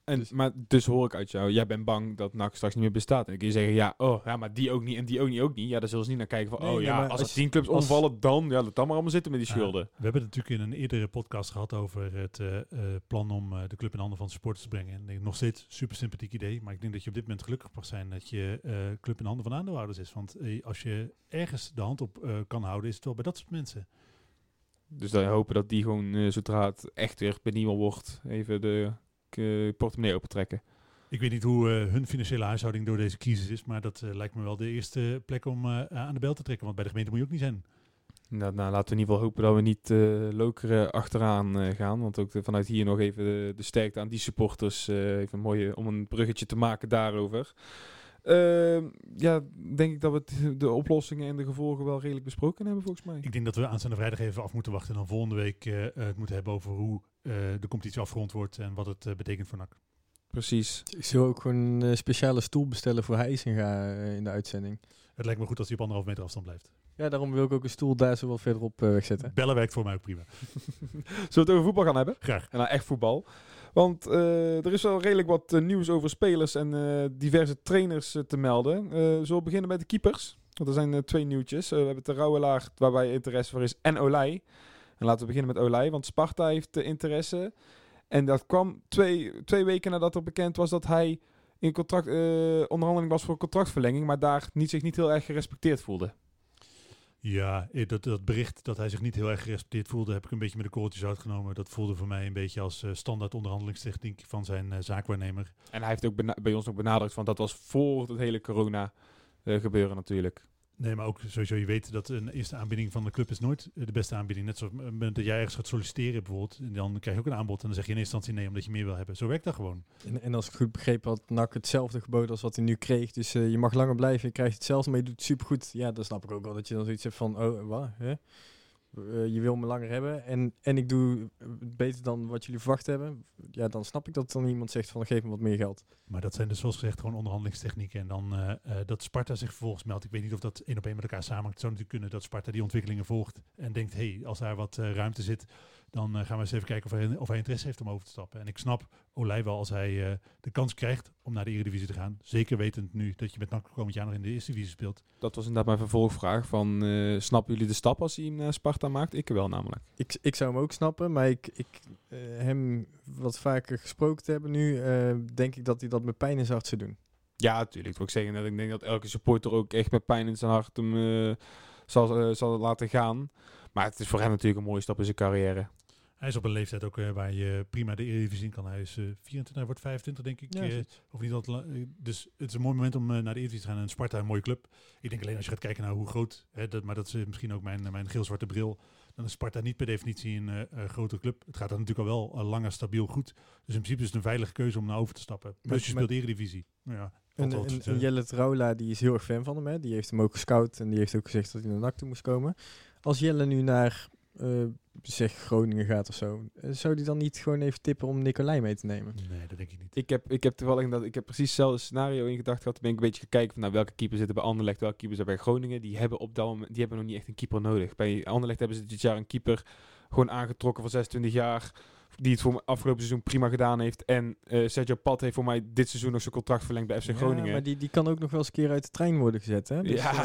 En, Dus- maar dus hoor ik uit jou, jij bent bang dat NAC straks niet meer bestaat. En dan kun je zeggen, ja, oh, ja, maar die ook niet en die ook niet, ook niet. Ja, daar zullen ze niet naar kijken van, Nee, oh ja, als, als- er tien clubs als- omvallen, dan, ja, laat dan maar allemaal zitten met die schulden. we hebben het natuurlijk in een eerdere podcast gehad over het eh, eh, plan om eh, de club in handen van supporters te brengen. En ik denk nog steeds super sympathiek idee. Maar ik denk dat je op dit moment gelukkig mag zijn dat je club in handen van aandeelhouders is. Want als je ergens de hand op kan houden, is het wel bij dat soort mensen. Dus dan hopen dat die gewoon, zodra het echt weer benieuwd wordt, even de eh, portemonnee opentrekken. Ik weet niet hoe eh, hun financiële huishouding door deze crisis is, maar dat eh, lijkt me wel de eerste plek om aan de bel te trekken. Want bij de gemeente moet je ook niet zijn. Nou, nou, laten we in ieder geval hopen dat we niet lokeren achteraan gaan. Want ook de- vanuit hier nog even de, de sterkte aan die supporters. even een mooie, om een bruggetje te maken daarover. Ehm, ja, denk ik dat we de oplossingen en de gevolgen wel redelijk besproken hebben volgens mij. Ik denk dat we aanstaande vrijdag even af moeten wachten en dan volgende week het moeten hebben over hoe de competitie afgerond wordt en wat het eh, betekent voor NAC. Precies. Ik zou ook gewoon een eh, speciale stoel bestellen voor Heisinga eh, in de uitzending. Het lijkt me goed als hij op anderhalf meter afstand blijft. Ja, daarom wil ik ook een stoel daar zo wat verderop eh, wegzetten. Bellen werkt voor mij ook prima. Zullen we het over voetbal gaan hebben? Graag. En nou echt voetbal. Want eh, er is wel redelijk wat eh, nieuws over spelers en eh, diverse trainers eh, te melden. Eh zullen we beginnen met de keepers? Want er zijn eh, twee nieuwtjes. Eh, we hebben de Rauwelaar, waarbij interesse voor is, en Olij. En laten we beginnen met Olij, want Sparta heeft eh, interesse. En dat kwam twee, twee weken nadat er bekend was dat hij in contract, eh, onderhandeling was voor contractverlenging, maar daar niet, zich niet heel erg gerespecteerd voelde. Ja, eh, dat, dat bericht dat hij zich niet heel erg gerespecteerd voelde, heb ik een beetje met de korreltjes uitgenomen. Dat voelde voor mij een beetje als eh, standaard onderhandelingstechniek van zijn zaakwaarnemer. En hij heeft ook bij ons nog benadrukt, want dat was voor het hele corona gebeuren natuurlijk. Nee, maar ook sowieso, je weet dat een eerste aanbieding van de club is nooit eh, de beste aanbieding. Net zoals het moment dat jij ergens gaat solliciteren bijvoorbeeld, en dan krijg je ook een aanbod en dan zeg je in eerste instantie nee, omdat je meer wil hebben. Zo werkt dat gewoon. En, en als ik het goed begrepen had, NAC hetzelfde geboden als wat hij nu kreeg. Dus eh, je mag langer blijven, je krijgt hetzelfde, maar je doet het supergoed. Ja, dan snap ik ook wel dat je dan zoiets hebt van, oh, wat? Hè? Eh, je wil me langer hebben en, en ik doe beter dan wat jullie verwacht hebben. Ja, dan snap ik dat dan iemand zegt van, geef me wat meer geld. Maar dat zijn dus zoals gezegd gewoon onderhandelingstechnieken. En dan eh, eh, dat Sparta zich vervolgens meldt. Ik weet niet of dat één op één met elkaar samenhangt. Het zou natuurlijk kunnen dat Sparta die ontwikkelingen volgt. En denkt, hé, hey, als daar wat ruimte zit, dan eh, gaan we eens even kijken of hij, of hij interesse heeft om over te stappen. En ik snap Olij wel als hij eh, de kans krijgt om naar de Eredivisie te gaan. Zeker wetend nu dat je met NAC komend jaar nog in de Eerste Divisie speelt. Dat was inderdaad mijn vervolgvraag van, eh, snappen jullie de stap als hij naar Sparta maakt? Ik wel namelijk. Ik, ik zou hem ook snappen, maar ik, ik hem wat vaker gesproken te hebben nu, eh, denk ik dat hij dat met pijn in zijn hart zou doen. Ja, natuurlijk. Ik zeggen dat ik denk dat elke supporter ook echt met pijn in zijn hart hem eh, zal, zal laten gaan. Maar het is voor hem natuurlijk een mooie stap in zijn carrière. Hij is op een leeftijd ook eh, waar je prima de Eredivisie in kan. Hij is eh 24, hij wordt 25 denk ik. Ja, Eh, of niet eh, dus het is een mooi moment om eh, naar de Eredivisie te gaan. En Sparta een mooie club. Ik denk alleen als je gaat kijken naar hoe groot, hè, dat, maar dat is eh, misschien ook mijn, mijn geel-zwarte bril. Dan is Sparta niet per definitie een eh, eh, grote club. Het gaat dan natuurlijk al wel eh, langer stabiel goed. Dus in principe is het een veilige keuze om naar over te stappen. Maar- Plus je speelt Eredivisie. Nou Ja, en Jelle Traula, die is heel erg fan van hem. Hè? Die heeft hem ook gescout en die heeft ook gezegd dat hij naar NAC toe moest komen. Als Jelle nu naar, eh, zeg, Groningen gaat of zo, eh, zou die dan niet gewoon even tippen om Nicolai mee te nemen? Nee, dat denk ik niet. Ik heb, ik heb toevallig dat ik heb precies hetzelfde scenario in gedacht gehad. Toen ben ik een beetje gekeken van nou, welke keepers zitten bij Anderlecht, welke keepers zijn bij Groningen. Die hebben op dat moment, die hebben nog niet echt een keeper nodig. Bij Anderlecht hebben ze dit jaar een keeper gewoon aangetrokken voor 26 jaar die het voor me afgelopen seizoen prima gedaan heeft. En eh, Sergio Pat heeft voor mij dit seizoen nog zijn contract verlengd bij FC Ja, Groningen. maar die, die kan ook nog wel eens een keer uit de trein worden gezet. Hè? Dus, Ja. eh,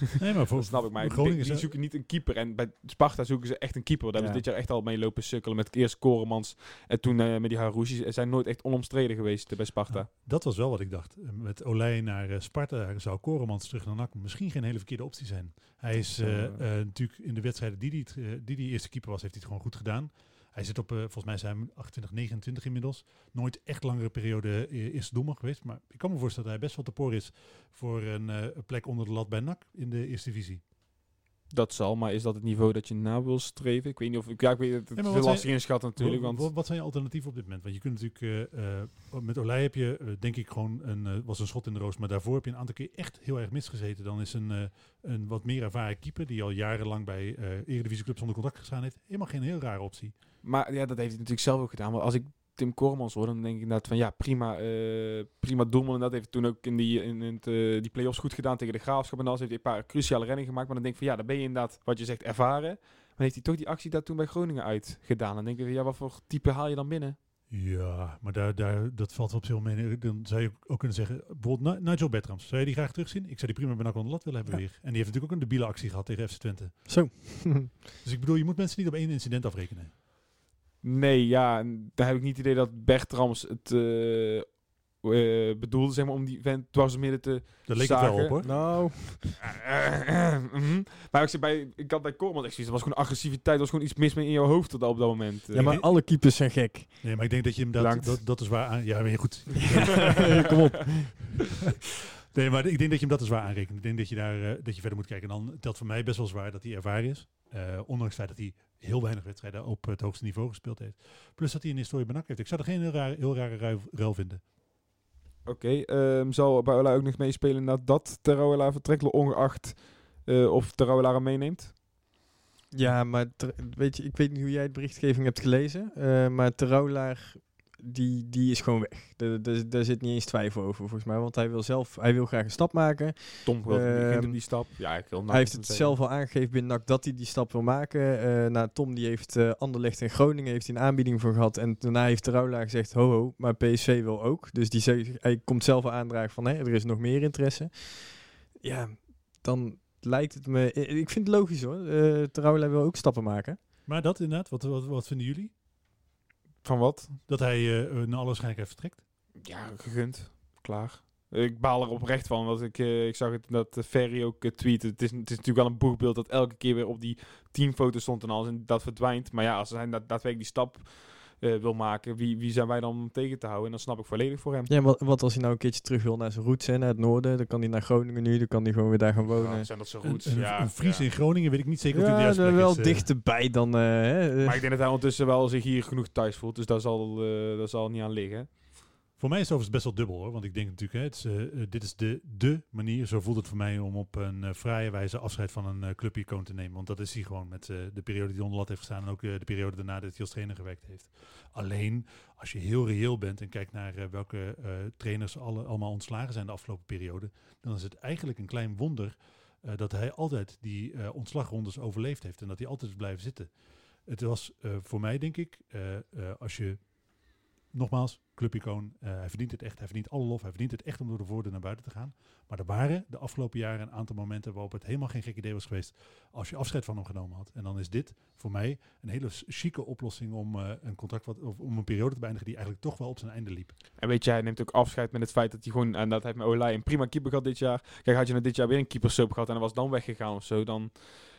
Nee, maar voor Dat snap ik, maar die, Groningen die is- zoeken niet een keeper. En bij Sparta zoeken ze echt een keeper. Daar Ja. hebben ze dit jaar echt al mee lopen sukkelen. Met eerst Koremans en toen eh, met die Harouchi. Ze zijn nooit echt onomstreden geweest bij Sparta. Ja, dat was wel wat ik dacht. Met Olij naar Sparta zou Koremans terug naar NAC misschien geen hele verkeerde optie zijn. Hij is eh, eh. eh, natuurlijk in de wedstrijden die hij die die eerste keeper was, heeft hij het gewoon goed gedaan. Hij zit op, eh, volgens mij zijn we 28, 29 inmiddels. Nooit echt langere periode eh, eerste doelman geweest. Maar ik kan me voorstellen dat hij best wel te poor is voor een eh, plek onder de lat bij NAC in de eerste divisie. Dat zal, maar is dat het niveau dat je na wil streven? Ik weet niet of ik, ja, ik weet het, het is heel lastig inschatten natuurlijk. Wat- Want wat, wat zijn je alternatieven op dit moment? Want je kunt natuurlijk, eh, eh, met Olij heb je, eh, denk ik, gewoon een, was een schot in de roos. Maar daarvoor heb je een aantal keer echt heel erg misgezeten. Dan is een, een wat meer ervaren keeper, die al jarenlang bij eredivisieclubs onder contract gestaan heeft, helemaal geen heel rare optie. Maar ja, dat heeft hij natuurlijk zelf ook gedaan. Maar als ik Tim Koremans hoor, dan denk ik inderdaad van ja, prima, eh, prima doelman. En dat heeft toen ook in die, in, het, eh, die play-offs goed gedaan tegen de Graafschap. En dan heeft hij een paar cruciale reddingen gemaakt. Maar dan denk ik van ja, dan ben je inderdaad, wat je zegt, ervaren. Maar heeft hij toch die actie daar toen bij Groningen uitgedaan. Dan denk ik van ja, wat voor type haal je dan binnen? Ja, maar daar, daar, dat valt op zich wel mee. Dan zou je ook kunnen zeggen, bijvoorbeeld Ni- Nigel Bertrams. Zou je die graag terugzien? Ik zou die prima bij NAC onder de lat willen hebben Ja. weer. En die heeft natuurlijk ook een debiele actie gehad tegen FC Twente. Zo. Dus ik bedoel, je moet mensen niet op één incident afrekenen. Nee, ja, daar heb ik niet het idee dat Bertrams het eh, eh, bedoelde, zeg maar, om die vent dwars midden te Daar leek het wel Zagen. op hoor. nou, Mhm. Maar ik, zeg bij, ik had bij Koremans echt zoiets, dat was gewoon agressiviteit, er was gewoon iets mis mee in jouw hoofd tot op dat moment. ja, maar alle keepers zijn gek. Nee, maar ik denk dat je hem dat, dat, dat is waar aan... Ja, maar goed. Kom op. Nee, maar ik denk dat je hem dat is zwaar aanrekent. Ik denk dat je daar eh, dat je verder moet kijken. En dan telt voor mij best wel zwaar dat hij ervaren is. Eh, ondanks het feit dat hij heel weinig wedstrijden op het hoogste niveau gespeeld heeft. Plus dat hij een historie bij NAC heeft. Ik zou er geen heel, raar, heel rare ruil, ruil vinden. Oké, ehm, zal Baola ook nog meespelen nadat Terouwela vertrekt, ongeacht eh, of Terouwela hem meeneemt? Ja, maar ter- weet je, ik weet niet hoe jij de berichtgeving hebt gelezen. eh, maar Terouwlaar, die, die is gewoon weg. Daar- daar- Daar zit niet eens twijfel over volgens mij. Want hij wil zelf, hij wil graag een stap maken. Tom wil Ehm, die stap. Ja, ik wil hij heeft het zelf al aangegeven binnen NAC dat hij die stap wil maken. Eh nou, Tom die heeft eh Anderlecht en Groningen heeft hij een aanbieding voor gehad. En daarna heeft Terouwlaar gezegd, ho ho, maar PSV wil ook. Dus die zegt, hij komt zelf al aandragen van, hé, er is nog meer interesse. Ja, dan lijkt het me... Ik vind het logisch hoor. Eh Terouwlaar wil ook stappen maken. Maar dat inderdaad, wat, wat, wat vinden jullie? Van wat? Dat hij eh naar alle waarschijnlijkheid vertrekt? Ja, gegund. Klaar. Ik baal er oprecht van, want ik, eh, ik zag het dat eh, Ferry ook uh, tweette. Het is, het is natuurlijk wel een boegbeeld dat elke keer weer op die teamfoto stond en alles en dat verdwijnt. Maar ja, als hij dat, daadwerkelijk die stap eh, wil maken, wie, wie zijn wij dan om tegen te houden? En dan snap ik volledig voor hem. Ja, wat, wat als hij nou een keertje terug wil naar zijn roots, hè, naar het noorden. Dan kan hij naar Groningen nu, dan kan hij gewoon weer daar gaan wonen. Ja, zijn dat zo Een, goed? een, ja, een Fries ja. in Groningen weet ik niet zeker of hij de Ja, juiste er plek wel is. eh. dichterbij dan... eh, hè. Maar ik denk dat hij ondertussen wel zich hier genoeg thuis voelt. Dus daar zal, eh daar zal niet aan liggen. Voor mij is het overigens best wel dubbel hoor. Want ik denk natuurlijk, hè, eh, eh, dit is de, de manier, zo voelt het voor mij, om op een eh, fraaie wijze afscheid van een uh, clubicoon te nemen. Want dat is hij gewoon met de periode die onder lat heeft gestaan en ook de periode daarna dat hij als trainer gewerkt heeft. Alleen, als je heel reëel bent en kijkt naar welke trainers alle, allemaal ontslagen zijn de afgelopen periode, dan is het eigenlijk een klein wonder dat hij altijd die ontslagrondes overleefd heeft en dat hij altijd is blijven zitten. Het was voor mij, denk ik, als je nogmaals, clubicoon, uh, hij verdient het echt, hij verdient alle lof, hij verdient het echt om door de voordeur naar buiten te gaan. Maar er waren de afgelopen jaren een aantal momenten waarop het helemaal geen gek idee was geweest als je afscheid van hem genomen had. En dan is dit voor mij een hele chique oplossing om uh, een contract wat, of om een periode te beëindigen die eigenlijk toch wel op zijn einde liep. En weet je, hij neemt ook afscheid met het feit dat hij gewoon, en dat heeft met Olij een prima keeper gehad dit jaar. Kijk, had je nou dit jaar weer een keepersub gehad en hij was dan weggegaan of zo, dan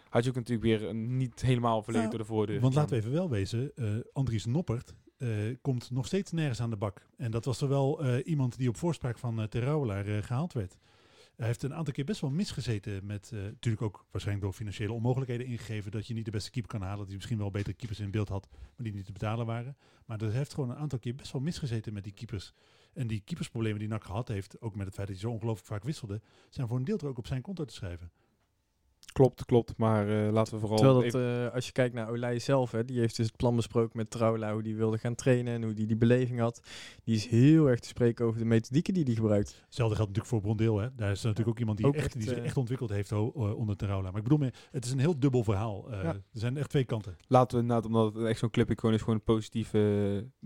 had je ook natuurlijk weer een, niet helemaal volledig Ja, door de voordeur. Want laten we even wel wezen, uh, Andries Noppert uh, komt nog steeds nergens aan de bak. En dat was er wel uh, iemand die op voorspraak van uh, Terrouwelaar gehaald werd. Hij heeft een aantal keer best wel misgezeten met, natuurlijk ook waarschijnlijk door financiële onmogelijkheden ingegeven dat je niet de beste keeper kan halen, dat hij misschien wel betere keepers in beeld had, maar die niet te betalen waren. Maar er heeft gewoon een aantal keer best wel misgezeten met die keepers. En die keepersproblemen die NAC gehad heeft, ook met het feit dat hij zo ongelooflijk vaak wisselde, zijn voor een deel er ook op zijn konto te schrijven. Klopt, klopt. Maar eh, laten we vooral... Terwijl dat, even- eh, als je kijkt naar Olij zelf, hè, die heeft dus het plan besproken met Traula, hoe die wilde gaan trainen en hoe die die beleving had. Die is heel erg te spreken over de methodieken die die gebruikt. Hetzelfde geldt natuurlijk voor Brondeel. Hè. Daar is natuurlijk ook iemand die, Ook echt, echt, die zich eh, echt ontwikkeld heeft onder Teraula. Maar ik bedoel, meer, het is een heel dubbel verhaal. Eh, Ja. Er zijn echt twee kanten. Laten we inderdaad, omdat het echt zo'n clip is, gewoon eens gewoon positief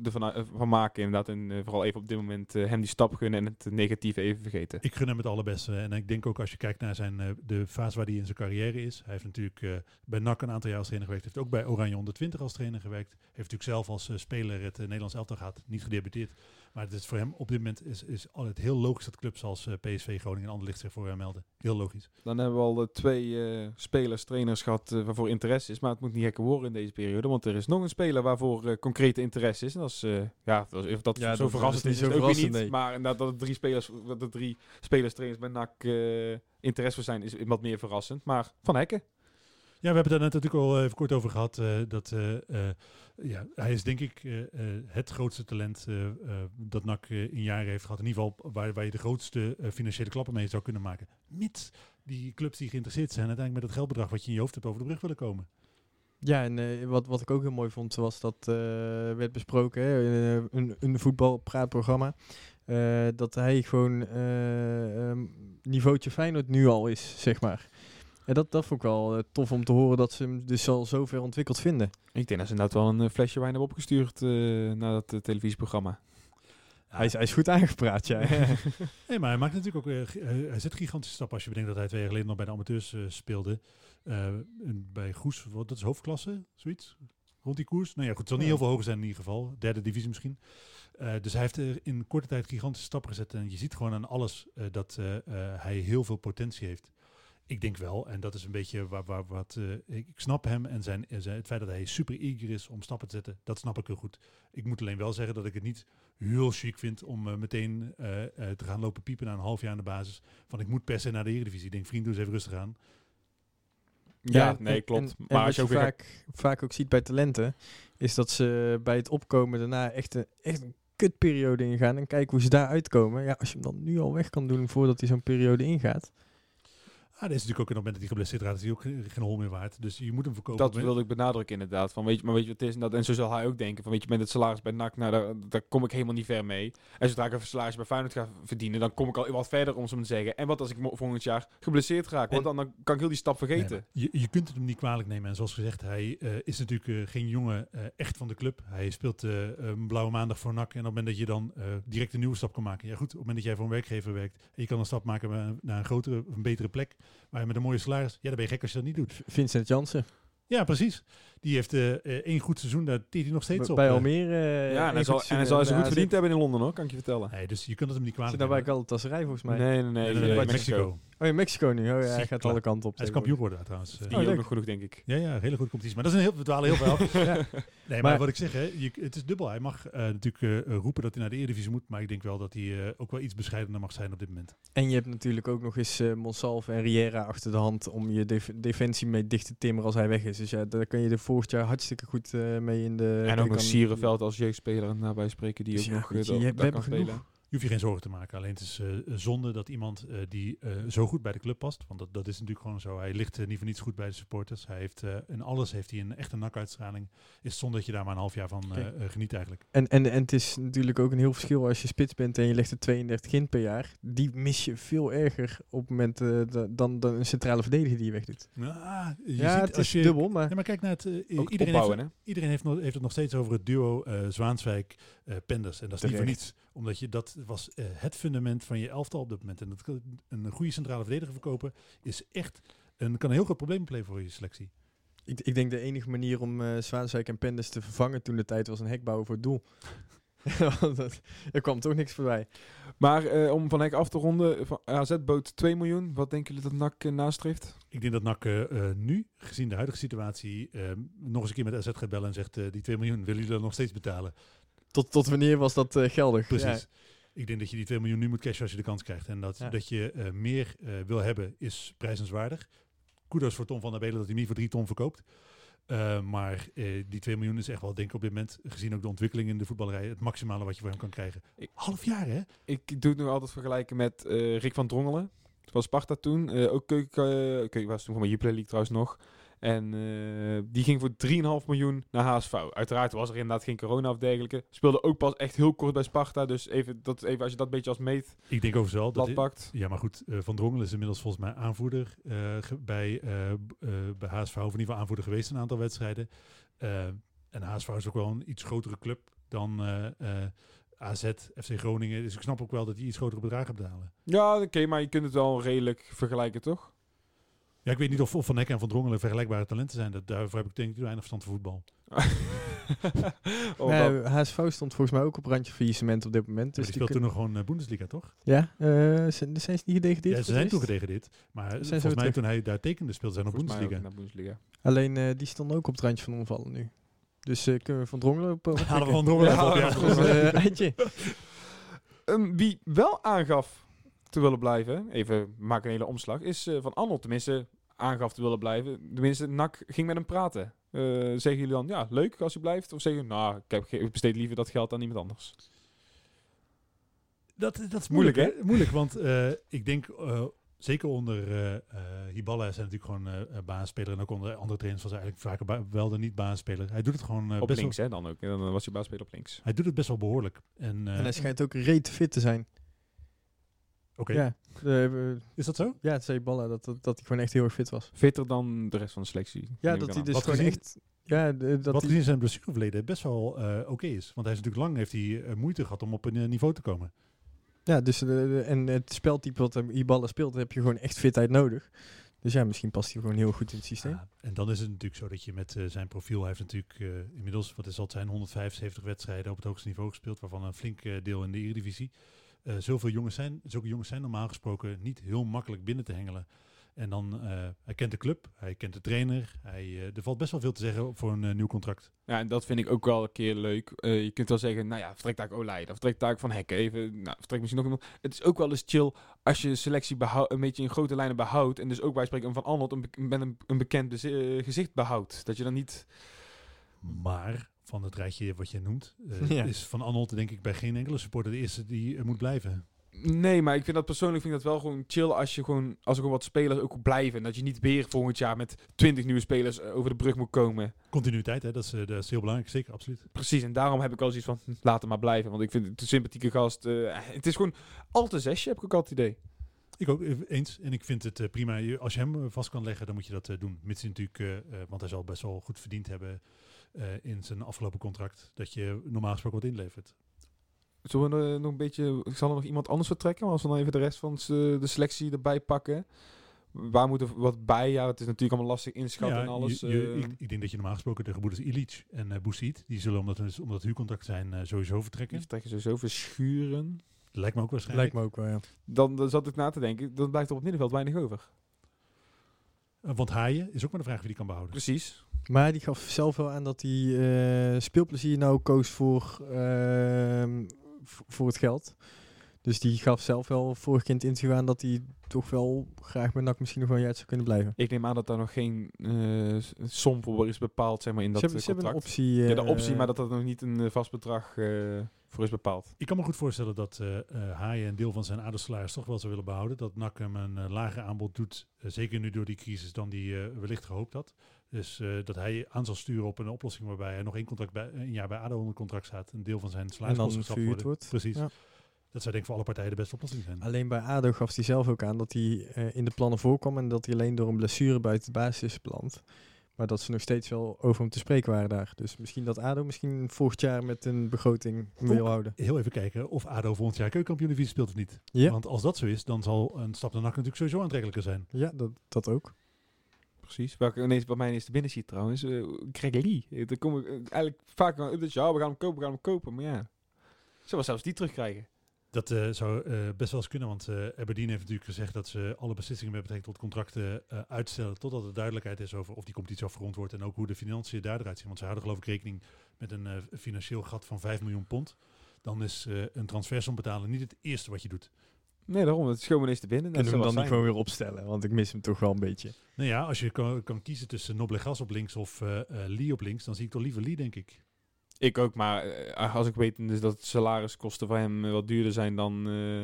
ervan van maken. Inderdaad, en vooral even op dit moment eh, hem die stap gunnen en het negatieve even vergeten. Ik gun hem het allerbeste. En ik denk ook als je kijkt naar zijn, eh, de fase waar hij in zijn carrière is. Hij heeft natuurlijk eh, bij NAC een aantal jaar als trainer gewerkt. Heeft ook bij Oranje 120 als trainer gewerkt. Heeft natuurlijk zelf als eh, speler het eh, Nederlands elftal gehad. Niet gedebuteerd. Maar het is voor hem op dit moment is, is altijd heel logisch dat clubs als eh, PSV, Groningen en Anderlecht zich voor hem melden. Heel logisch. Dan hebben we al eh, twee eh, spelers, trainers gehad eh, waarvoor interesse is. Maar het moet niet gekker worden in deze periode. Want er is nog een speler waarvoor eh, concrete interesse is. En dat is, eh, ja, dat, is- dat Ja, dat- zo dat verrassend is niet zo ook niet. nee. Maar inderdaad, dat er drie spelers, dat er drie spelers, trainers bij NAC eh, interesse voor zijn, is wat meer verrassend. Maar Van Hekken. Ja, we hebben daar net natuurlijk al even kort over gehad. eh, dat, eh, eh, ja, hij is denk ik eh, eh, het grootste talent eh, eh, dat NAC eh, in jaren heeft gehad. In ieder geval waar, waar je de grootste eh, financiële klappen mee zou kunnen maken. Mits die clubs die geïnteresseerd zijn uiteindelijk met het geldbedrag wat je in je hoofd hebt over de brug willen komen. Ja, en eh, wat, wat ik ook heel mooi vond, was dat eh, werd besproken, hè, in, eh, een, een voetbalpraatprogramma, eh, dat hij gewoon eh ehm, niveautje Feyenoord nu al is, zeg maar. En dat, dat vond ik wel eh, tof om te horen dat ze hem dus al zover ontwikkeld vinden. Ik denk dat ze inderdaad wel een eh, flesje wijn hebben opgestuurd eh, naar dat televisieprogramma. Hij, is, hij is goed aangepraat, ja. Nee, maar hij maakt natuurlijk ook, hij zet gigantische stappen. Als je bedenkt dat hij twee jaar geleden nog bij de amateurs eh, speelde. Eh, bij Goes, wat, dat is hoofdklasse, zoiets. Rond die koers. Nou ja, goed, het zal niet Ja. heel veel hoger zijn in ieder geval. Derde divisie misschien. Eh, dus hij heeft er in korte tijd gigantische stappen gezet. En je ziet gewoon aan alles eh, dat hij heel veel potentie heeft. Ik denk wel, en dat is een beetje waar, waar wat. eh, ik, ik snap hem en zijn, en zijn, het feit dat hij super eager is om stappen te zetten, dat snap ik heel goed. Ik moet alleen wel zeggen dat ik het niet heel chic vind om eh, meteen eh, eh, te gaan lopen piepen na een half jaar aan de basis. Van ik moet per se naar de Eredivisie. Ik denk, vriend, doe eens even rustig aan. Ja, en- nee, en- klopt. en- en maar wat als je ook vaak, vaak ook ziet bij talenten, is dat ze bij het opkomen daarna echt een, echt een kutperiode ingaan en kijken hoe ze daar uitkomen. Ja, als je hem dan nu al weg kan doen voordat hij zo'n periode ingaat. Ah, deze is natuurlijk ook op het moment dat hij geblesseerd raakt, is hij ook geen, hol meer waard. Dus je moet hem verkopen. Dat wilde ik benadrukken inderdaad. Van, weet je, maar weet je wat het is? En, dat, en zo zal hij ook denken. Van, weet je, met het salaris bij NAC, nou, daar, daar kom ik helemaal niet ver mee. En zodra ik een salaris bij Feyenoord ga verdienen, dan kom ik al wat verder om zo te zeggen. En wat als ik volgend jaar geblesseerd raak? Want dan, dan kan ik heel die stap vergeten. je, je kunt het hem niet kwalijk nemen. En zoals gezegd, hij eh, is natuurlijk eh, geen jongen eh, echt van de club. Hij speelt een blauwe maandag voor NAC. En op het moment dat je dan direct een nieuwe stap kan maken. Ja goed, op het moment dat jij voor een werkgever werkt. En je kan een stap maken naar- naar een grotere, een betere plek. Maar met een mooie salaris. Ja, dan ben je gek als je dat niet doet. Vincent Jansen Ja, precies. Die heeft eh, eh, één goed seizoen. Daar tiert hij nog steeds op. bij eh. Almere. eh, ja, en hij zal, goed en hij zal eh, goed verdiend hebben in Londen hoor, kan ik je vertellen. Nee, dus je kunt het hem niet kwalijk Zit nou bij nemen. Galatasaray volgens mij. Nee, nee, nee. Nee, nee, nee, bij Mexico. Mexico. Oh, in Mexico nu. Oh ja, hij gaat alle kanten op. Hij is kampioen geworden trouwens. Eh, Die Oh, ook genoeg, denk ik. Ja, ja, hele goede competitie. Maar dat is een heel, we dwalen heel veel. Ja. Nee, maar, Maar- wat ik zeg, hè, je, het is dubbel. Hij mag eh, natuurlijk eh, roepen dat hij naar de Eredivisie moet. Maar ik denk wel dat hij eh, ook wel iets bescheidener mag zijn op dit moment. En je hebt natuurlijk ook nog eens eh Monsalve en Riera achter de hand om je def- defensie mee dicht te timmeren als hij weg is. Dus ja, daar kan je er volgend jaar hartstikke goed eh, mee in de... En ook nog kan- Sierenveld als jeugdspeler nabij spreken, die Dus ook ja, nog eh, je, kan genoeg. spelen. Hoeft je geen zorgen te maken. Alleen het is eh, zonde dat iemand eh, die eh, zo goed bij de club past. Want dat, dat is natuurlijk gewoon zo. Hij ligt eh, niet voor niets goed bij de supporters. Hij heeft eh, in alles heeft hij een echte nakuitstraling. Is zonde dat je daar maar een half jaar van eh, eh, geniet eigenlijk. En, en, en het is natuurlijk ook een heel verschil als je spits bent en je legt er 32 in per jaar. Die mis je veel erger op het moment eh, da- dan, dan een centrale verdediger die je wegdoet. Ja, je ja, ziet het als is je, dubbel, maar... Ja, maar kijk naar het. eh, iedereen, heeft, iedereen heeft, nog, heeft het nog steeds over het duo eh Zwaanswijk-Penders. en dat is niet voor niets. Omdat je dat was eh, het fundament van je elftal op dat moment. En dat een goede centrale verdediger verkopen is echt een, kan een heel groot probleem opleveren voor je selectie. Ik, ik denk de enige manier om eh Zwaanswijk en Penders te vervangen toen de tijd was een hek bouwen voor het doel. Want dat- er kwam toch niks voorbij. Maar eh, om Van Hek af te ronden, van AZ bood 2 miljoen. Wat denken jullie dat NAC eh, nastreeft? Ik denk dat NAC nu, gezien de huidige situatie, nog eens een keer met AZ gaat bellen en zegt eh, die 2 miljoen, willen jullie dat nog steeds betalen? Tot, tot wanneer was dat eh, geldig? Precies. Ik denk dat je die 2 miljoen nu moet cashen als je de kans krijgt. En dat, Ja. dat je eh, meer eh, wil hebben is prijzenswaardig. Kudos voor Tom van der Belen dat hij niet voor 3 ton verkoopt. Eh, maar eh, die 2 miljoen is echt wel, denk ik op dit moment, gezien ook de ontwikkeling in de voetballerij, het maximale wat je voor hem kan krijgen. Ik- Half jaar, hè? Ik doe het nog altijd vergelijken met eh, Rick van Drongelen. van Sparta toen. Eh, ook keuken, uh, keuken was toen van mijn Jupiler League trouwens nog. En eh, die ging voor 3,5 miljoen naar HSV. Uiteraard was er inderdaad geen corona of dergelijke. Speelde ook pas echt heel kort bij Sparta. Dus even, dat, even als je dat een beetje als meet Ik denk overigens wel dat... pakt. Ja, maar goed, eh, Van Drongelen is inmiddels volgens mij aanvoerder eh, bij, bij HSV, of in ieder geval aanvoerder geweest een aantal wedstrijden. En HSV is ook wel een iets grotere club dan AZ, FC Groningen. Dus ik snap ook wel dat die iets grotere bedragen betalen. Ja, oké, maar je kunt het wel redelijk vergelijken, toch? Ja, ik weet niet of, of Van Hekken en Van Drongelen vergelijkbare talenten zijn. Dat, daarvoor heb ik denk ik weinig verstand van voetbal. oh, dat- HSV stond volgens mij ook op randje faillissement op dit moment. Dus Dus die speelt toen nog gewoon eh, Bundesliga, toch? Ja, eh, zijn, zijn ze niet gedegradeerd Ja, ze zijn toen gedegradeerd. Maar volgens mij terug? toen hij daar tekende speelde zij nog volgens mij ook Bundesliga. naar Bundesliga. Alleen eh, die stond ook op het randje van omvallen nu. Dus eh, kunnen we van Drongelen op... op Halen we? Van Drongelen Ja, op, ja. Dus, eindje. Ehm, wie wel aangaf te willen blijven, even maak een hele omslag, is eh, Van Arnold tenminste aangaf te willen blijven. Tenminste, NAC ging met hem praten. Eh, zeggen jullie dan, ja, leuk als hij blijft? Of zeggen jullie, nou, ik, heb, ge- ik besteed liever dat geld aan iemand anders? Dat, dat is Moeilijk, moeilijk, hè? Moeilijk, want eh, ik denk, eh, zeker onder eh eh Hiballa zijn natuurlijk gewoon baanspeler. En ook onder andere trainers was hij eigenlijk vaker ba- wel dan niet baanspeler. Hij doet het gewoon op best links, wel, hè, dan ook. En dan was hij baasspeler op links. Hij doet het best wel behoorlijk. En, eh, En hij schijnt ook reet fit te zijn. Oké, Ja, eh, is dat zo? ja, het zei Balla dat, dat, dat hij gewoon echt heel erg fit was. Fitter dan de rest van de selectie. Ja, dat hij dus Wat gewoon gezien- echt... Ja, de- dat Wat hij- gezien zijn blessureverleden best wel eh, oké is. Want hij is natuurlijk lang heeft hij eh, moeite gehad om op een niveau te komen. Ja, dus en het speltype wat hem Iballa speelt, heb je gewoon echt fitheid nodig. Dus ja, misschien past hij gewoon heel goed in het systeem. Ja, en dan is het natuurlijk zo dat je met zijn profiel, hij heeft natuurlijk eh, inmiddels, wat is dat zijn, 175 wedstrijden op het hoogste niveau gespeeld, waarvan een flink deel in de Eredivisie. Eh zoveel jongens zijn, zulke jongens zijn normaal gesproken niet heel makkelijk binnen te hengelen. En dan, eh, hij kent de club, hij kent de trainer, hij, eh, er valt best wel veel te zeggen voor een nieuw contract. Ja, en dat vind ik ook wel een keer leuk. Je kunt wel zeggen, nou ja, vertrektaak Olij, of vertrektaak Van Hekken, even, nou, vertrek misschien nog iemand. Het is ook wel eens chill als je selectie een beetje in grote lijnen behoudt. En dus ook bij spreken Van Arnold een met een, een bekend gezicht behoudt. Dat je dan niet... Maar van het rijtje wat je noemt, eh, Ja. is Van Arnold denk ik bij geen enkele supporter de eerste die eh, moet blijven. Nee, maar ik vind dat persoonlijk vind ik dat wel gewoon chill als je gewoon, als er gewoon wat spelers ook blijven. En dat je niet weer volgend jaar met 20 nieuwe spelers eh, over de brug moet komen. Continuïteit, hè, dat, is, eh, dat is heel belangrijk, zeker, absoluut. Precies, en daarom heb ik al zoiets van, hm, laat hem maar blijven. Want ik vind het een sympathieke gast. het is gewoon al te zesje, heb ik ook altijd het idee. Ik ook eens. En ik vind het prima. Als je hem vast kan leggen, dan moet je dat doen. Mits natuurlijk, want hij zal best wel goed verdiend hebben eh, in zijn afgelopen contract. Dat je normaal gesproken wat inlevert. Zullen we er nog een beetje... Zal er nog iemand anders vertrekken? Als we dan even de rest van de selectie erbij pakken. Waar moet er wat bij? Ja, het is natuurlijk allemaal lastig inschatten Ja, en alles. je- je- eh. ik, ik denk dat je normaal gesproken de gebroeders Illich en uh, Boussit, die zullen omdat, het- omdat het huurcontract zijn, eh, sowieso die vertrekken. vertrekken sowieso verschuren. Lijkt me ook waarschijnlijk. Lijkt me ook wel, ja. Dan, dan zat ik na te denken, dan blijft er op het middenveld weinig over. Eh, want Haaien is ook maar de vraag wie die kan behouden. Precies. Maar die gaf zelf wel aan dat hij eh, speelplezier nou koos voor, ehm, voor het geld. Dus die gaf zelf wel vorig kind in te gaan dat hij toch wel graag met NAC misschien nog wel een jaar zou kunnen blijven. Ik neem aan dat daar nog geen eh, som voor is bepaald zeg maar, in dat ze hebben, eh, ze hebben een contract. optie. ja, de eh, optie, maar dat er nog niet een eh, vast bedrag eh, voor is bepaald. Ik kan me goed voorstellen dat eh eh, Haaien een deel van zijn aardagsalaris toch wel zou willen behouden. Dat NAC hem een eh, lager aanbod doet, eh, zeker nu door die crisis, dan die eh, wellicht gehoopt had. Dus eh, dat hij aan zal sturen op een oplossing waarbij hij nog één, contract bij, een jaar bij ADO onder contract staat. Een deel van zijn salaris geschrapt worden. wordt. Precies. Ja. Dat zou denk ik voor alle partijen de beste oplossing zijn. Alleen bij ADO gaf hij zelf ook aan dat hij eh, in de plannen voorkwam en dat hij alleen door een blessure buiten de basis is beland. Maar dat ze nog steeds wel over hem te spreken waren daar. Dus misschien dat ADO misschien volgend jaar met een begroting wil houden. Heel even kijken of ADO volgend jaar keukenkampioen speelt of niet. Ja, Want als dat zo is, dan zal een stap naar NAC natuurlijk sowieso aantrekkelijker zijn. ja dat, dat ook. Precies. Welke ineens bij mij ineens te binnen ziet trouwens. eh Greg Lee. Eh, Daar kom ik eh, eigenlijk vaak aan updates. Ja, we gaan hem kopen, we gaan hem kopen. Maar ja, zullen we zelfs die terugkrijgen? Dat zou best wel eens kunnen, want eh Aberdeen heeft natuurlijk gezegd dat ze alle beslissingen met betrekking tot contracten uitstellen totdat er duidelijkheid is over of die competitie afgerond wordt en ook hoe de financiën daar eruit zien. Want ze houden geloof ik rekening met een financieel gat van 5 miljoen pond. Dan is een transfersom betalen niet het eerste wat je doet. Nee, daarom. Het is gewoon ineens te binnen. Dat Kunnen we hem dan niet gewoon weer opstellen? Want ik mis hem toch wel een beetje. Nou ja, als je kan, kan kiezen tussen Noblegas op links of eh eh, Lee op links, dan zie ik toch liever Lee, denk ik. Ik ook, maar eh, als ik weet dus dat het salariskosten van hem wat duurder zijn dan, eh,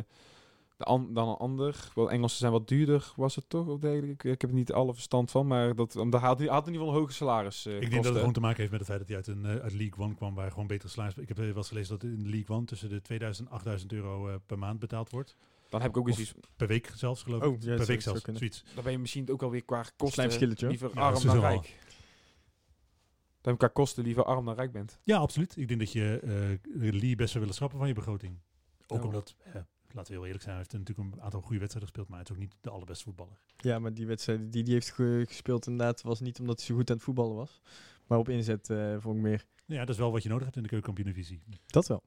de an- dan een ander. Wel, Engelsen zijn wat duurder, was het toch? Of? Ik, ik heb er niet alle verstand van, maar dat, daar had hij had in ieder geval een hoge salaris. eh, Ik denk dat het gewoon te maken heeft met het feit dat hij uit, een, uit League One kwam, waar gewoon betere salaris... Ik heb wel eens gelezen dat in League One tussen de 2000 en 8000 euro per maand betaald wordt. Dan heb ik ook eens iets. Per week zelfs, geloof Oh, ik. ja, per week zelfs, zoiets. Dan ben je misschien ook alweer qua Klein kosten liever Ja, arm dan rijk. Dat je qua kosten liever arm dan rijk bent. Ja, absoluut. Ik denk dat je eh Lee best wel willen schrappen van je begroting. Ook Ja. omdat, eh, laten we heel eerlijk zijn, hij heeft natuurlijk een aantal goede wedstrijden gespeeld, maar hij is ook niet de allerbeste voetballer. Ja, maar die wedstrijd die die heeft ge- gespeeld inderdaad was niet omdat hij zo goed aan het voetballen was. Maar op inzet eh vond ik meer. Ja, dat is wel wat je nodig hebt in de keukenkampioen-divisie. Dat wel.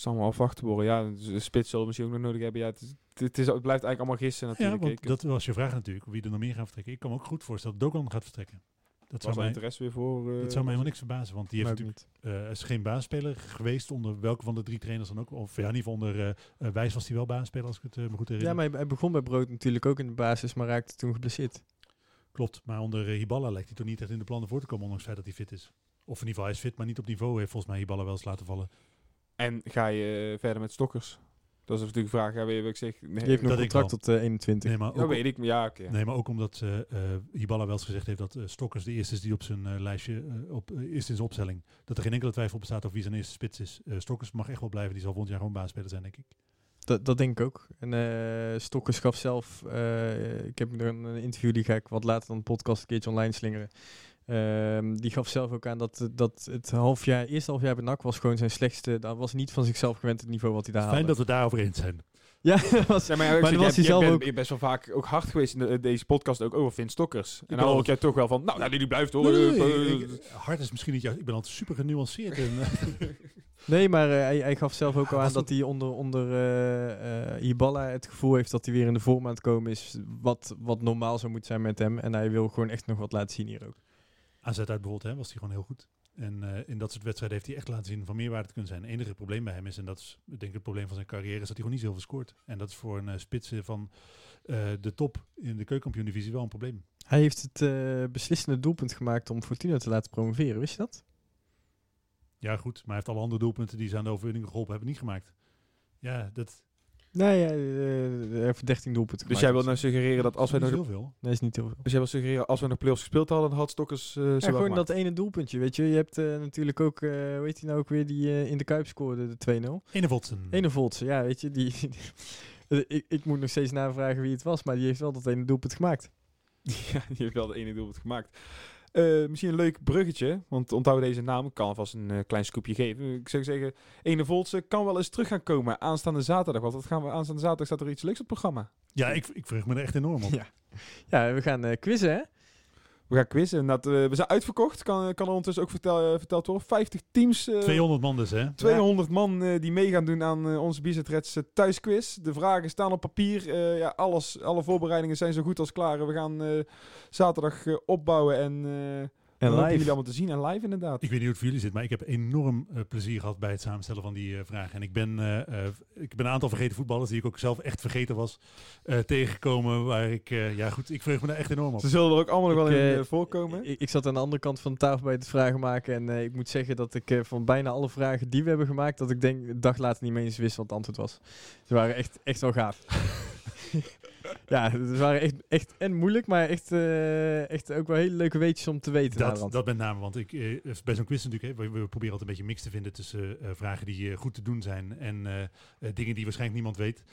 Het zal maar afwachten worden. Ja, de spits zullen we misschien ook nog nodig hebben. Ja, het, is, het, is, het blijft eigenlijk allemaal gissen Ja, natuurlijk. want Ik- dat was je vraag natuurlijk, wie er nog meer gaat vertrekken. Ik kan me ook goed voorstellen dat Dogan gaat vertrekken. Dat zou, was mij, interesse weer voor. eh, dat zou mij helemaal niks verbazen, want die heeft natuurlijk, niet. eh, is geen baasspeler geweest onder welke van de drie trainers dan ook. Of ja, in ieder geval onder eh, Wijs was hij wel baasspeler, als ik het me goed herinner. Ja, maar hij, begon bij Brood natuurlijk ook in de basis, maar raakte toen geblesseerd. Klopt, maar onder Hiballa lijkt hij toch niet echt in de plannen voor te komen, ondanks het feit dat hij fit is. Of in ieder geval, hij is fit, maar niet op niveau. Heeft volgens mij Hiballa wel eens laten vallen. En ga je eh, verder met Stokkers? Dat is natuurlijk de vraag. Ja, weet je wat ik zeg? Nee, Die heeft nog ik contract tot eh, 21. Nee, maar dat ook, weet ik. Ja, oké. nee, maar ook omdat eh eh, Hiballa wel eens gezegd heeft dat eh, Stokkers de eerste is die op zijn eh, lijstje eh, op, eh, is in zijn opstelling. Dat er geen enkele twijfel bestaat over wie zijn eerste spits is. Eh Stokkers mag echt wel blijven. Die zal volgend jaar gewoon baasspeler zijn, denk ik. Dat, dat denk ik ook. En eh Stokkers gaf zelf, eh, ik heb er een, een interview, die ga ik wat later dan de podcast een keertje online slingeren. Ehm, die gaf zelf ook aan dat, dat het half jaar, eerste half jaar bij NAC was gewoon zijn slechtste. Dat was niet van zichzelf gewend het niveau wat hij daar Fijn haalde. dat we daarover eens zijn. Ja, dat was, Ja, maar ja, Maar was hij zelf bent- ook- Je bent best wel vaak ook hard geweest in de- deze podcast ook over Vin Stokkers. En dan al- hoor ik jij toch wel van, nou, nou die blijft hoor. Nee, Eh, nee, eh, hard is misschien niet juist. Ik ben altijd super genuanceerd. En, eh, nee, maar eh, hij, hij gaf zelf ook al aan dat hij onder, onder eh eh, Hiballa het gevoel heeft dat hij weer in de vorm aan het komen is. Wat, wat normaal zou moeten zijn met hem. En hij wil gewoon echt nog wat laten zien hier ook. AZ uit bijvoorbeeld hè, was hij gewoon heel goed. En eh, in dat soort wedstrijden heeft hij echt laten zien van meerwaarde te kunnen zijn. Het enige probleem bij hem is, en dat is denk ik het probleem van zijn carrière, is dat hij gewoon niet zoveel scoort. En dat is voor een uh, spits van uh, de top in de keukenkampioen-divisie wel een probleem. Hij heeft het beslissende doelpunt gemaakt om Fortuna te laten promoveren. Wist je dat? Ja, goed. Maar hij heeft alle andere doelpunten die ze aan de overwinning geholpen hebben niet gemaakt. Ja, dat... Nee, ja, uh, hij heeft 13 doelpunten Dus jij wil nou suggereren dat als wij nog... heel veel. Nee, is niet heel veel. Dus jij wil suggereren als we nog play-offs gespeeld hadden, had Stokkers uh, ja, gewoon dat ene doelpuntje, weet je. Je hebt uh, natuurlijk ook, uh, hoe heet hij nou ook weer, die uh, in de Kuip scoorde, de 2-0. Enevoltsen. Enevoltsen, ja, weet je. Die, die ik, ik moet nog steeds navragen wie het was, maar die heeft wel dat ene doelpunt gemaakt. ja, die heeft wel de ene doelpunt gemaakt. Uh, misschien een leuk bruggetje, want onthoud deze naam. Ik kan alvast een uh, klein scoopje geven. Ik zou zeggen, Ene Voltse kan wel eens terug gaan komen aanstaande zaterdag. Want wat gaan we aanstaande zaterdag staat er iets leuks op het programma. Ja, ik, ik verheug me er echt enorm op. Ja, ja we gaan uh, quizzen, hè? We gaan quizzen. Dat, uh, we zijn uitverkocht, kan, kan er ondertussen ook vertel, uh, verteld worden. 50 teams. Uh, 200 man dus, hè? 200 ja. man die mee gaan doen aan onze Bizetreds thuisquiz. De vragen staan op papier. Ja, alles, alle voorbereidingen zijn zo goed als klaar. We gaan zaterdag opbouwen en... En live. jullie allemaal te zien en live inderdaad. Ik weet niet hoe het voor jullie zit, maar ik heb enorm uh, plezier gehad bij het samenstellen van die uh, vragen. En ik ben, uh, ik ben een aantal vergeten voetballers die ik ook zelf echt vergeten was tegengekomen. Waar ik, ja goed, ik vreug me daar echt enorm op. Ze zullen er ook allemaal nog wel in voorkomen. Ik, ik, zat aan de andere kant van de tafel bij het vragen maken. En ik moet zeggen dat ik van bijna alle vragen die we hebben gemaakt, dat ik denk een dag later niet meer eens wist wat het antwoord was. Ze waren echt, echt wel gaaf. ja, het waren echt, echt en moeilijk, maar echt, uh, echt ook wel hele leuke weetjes om te weten. Dat, dat met name, want ik, uh, bij zo'n quiz natuurlijk, hè, we, we, proberen altijd een beetje mix te vinden tussen uh, vragen die goed te doen zijn en dingen die waarschijnlijk niemand weet.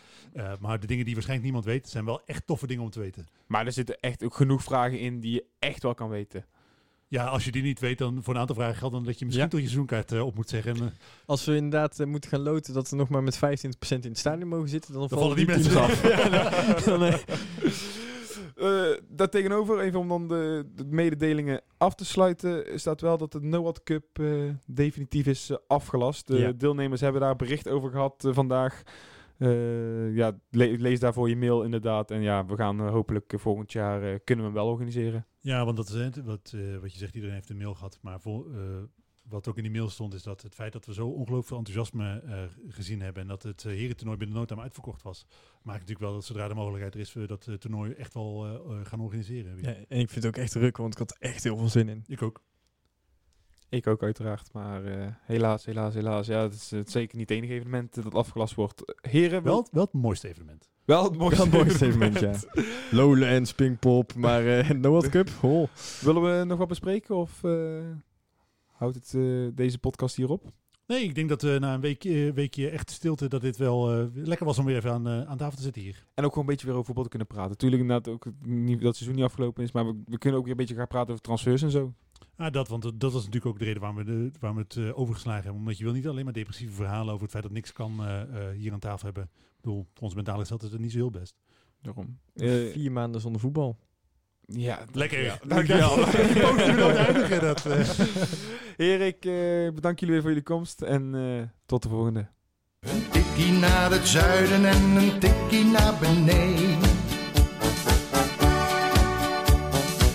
maar de dingen die waarschijnlijk niemand weet, zijn wel echt toffe dingen om te weten. Maar er zitten echt ook genoeg vragen in die je echt wel kan weten. Ja, als je die niet weet, dan voor een aantal vragen geldt dan dat je misschien ja. toch je seizoenkaart uh, op moet zeggen. En, uh, Als we inderdaad uh, moeten gaan loten dat we nog maar met 25% in het stadion mogen zitten, dan, dan vallen die mensen af. ja, dan, uh, daartegenover, even om dan de, de, mededelingen af te sluiten, staat wel dat de NOAD Cup uh, definitief is uh, afgelast. De Ja. deelnemers hebben daar bericht over gehad uh, vandaag. Uh, ja, le lees daarvoor je mail inderdaad. En ja, we gaan uh, hopelijk uh, volgend jaar kunnen we hem wel organiseren. Ja, want dat is wat, wat je zegt, iedereen heeft een mail gehad. Maar vol, wat ook in die mail stond, is dat het feit dat we zo ongelooflijk veel enthousiasme gezien hebben. En dat het herentoernooi binnen nood aan uitverkocht was. Maakt natuurlijk wel dat zodra de mogelijkheid er is, we dat toernooi echt wel gaan organiseren. Ja, en ik vind het ook echt druk, want ik had echt heel veel zin in. Ik ook. Ik ook uiteraard, maar eh, helaas, helaas, helaas. Ja, het is, het is zeker niet het enige evenement dat afgelast wordt. Heren, Wel, wel, wel het mooiste evenement. wel het mooiste, Wel het mooiste evenement, ja. Lowlands, Pinkpop, maar eh no World Cup, oh. Willen we nog wat bespreken of eh, houdt het eh, deze podcast hierop? Nee, ik denk dat we na een weekje, weekje echt stilte, dat dit wel eh, lekker was om weer even aan, eh, aan tafel te zitten hier. En ook gewoon een beetje weer over voetbal te kunnen praten. Tuurlijk inderdaad ook niet, dat het seizoen niet afgelopen is, maar we, we kunnen ook weer een beetje gaan praten over transfers en zo. Ah, dat, want dat was natuurlijk ook de reden waarom we, de, waarom we het eh, overgeslagen hebben. Omdat je wil niet alleen maar depressieve verhalen over het feit dat niks kan eh, eh, hier aan tafel hebben. Ik bedoel, voor ons mentale gesteld is het niet zo heel best. Daarom. Vier maanden zonder voetbal. ja, Lekker. Ja, Dankjewel. dankjewel. Dat, eh. Heren, ik eh, bedank jullie weer voor jullie komst en eh, tot de volgende. Een tikkie naar het zuiden en een tikkie naar beneden.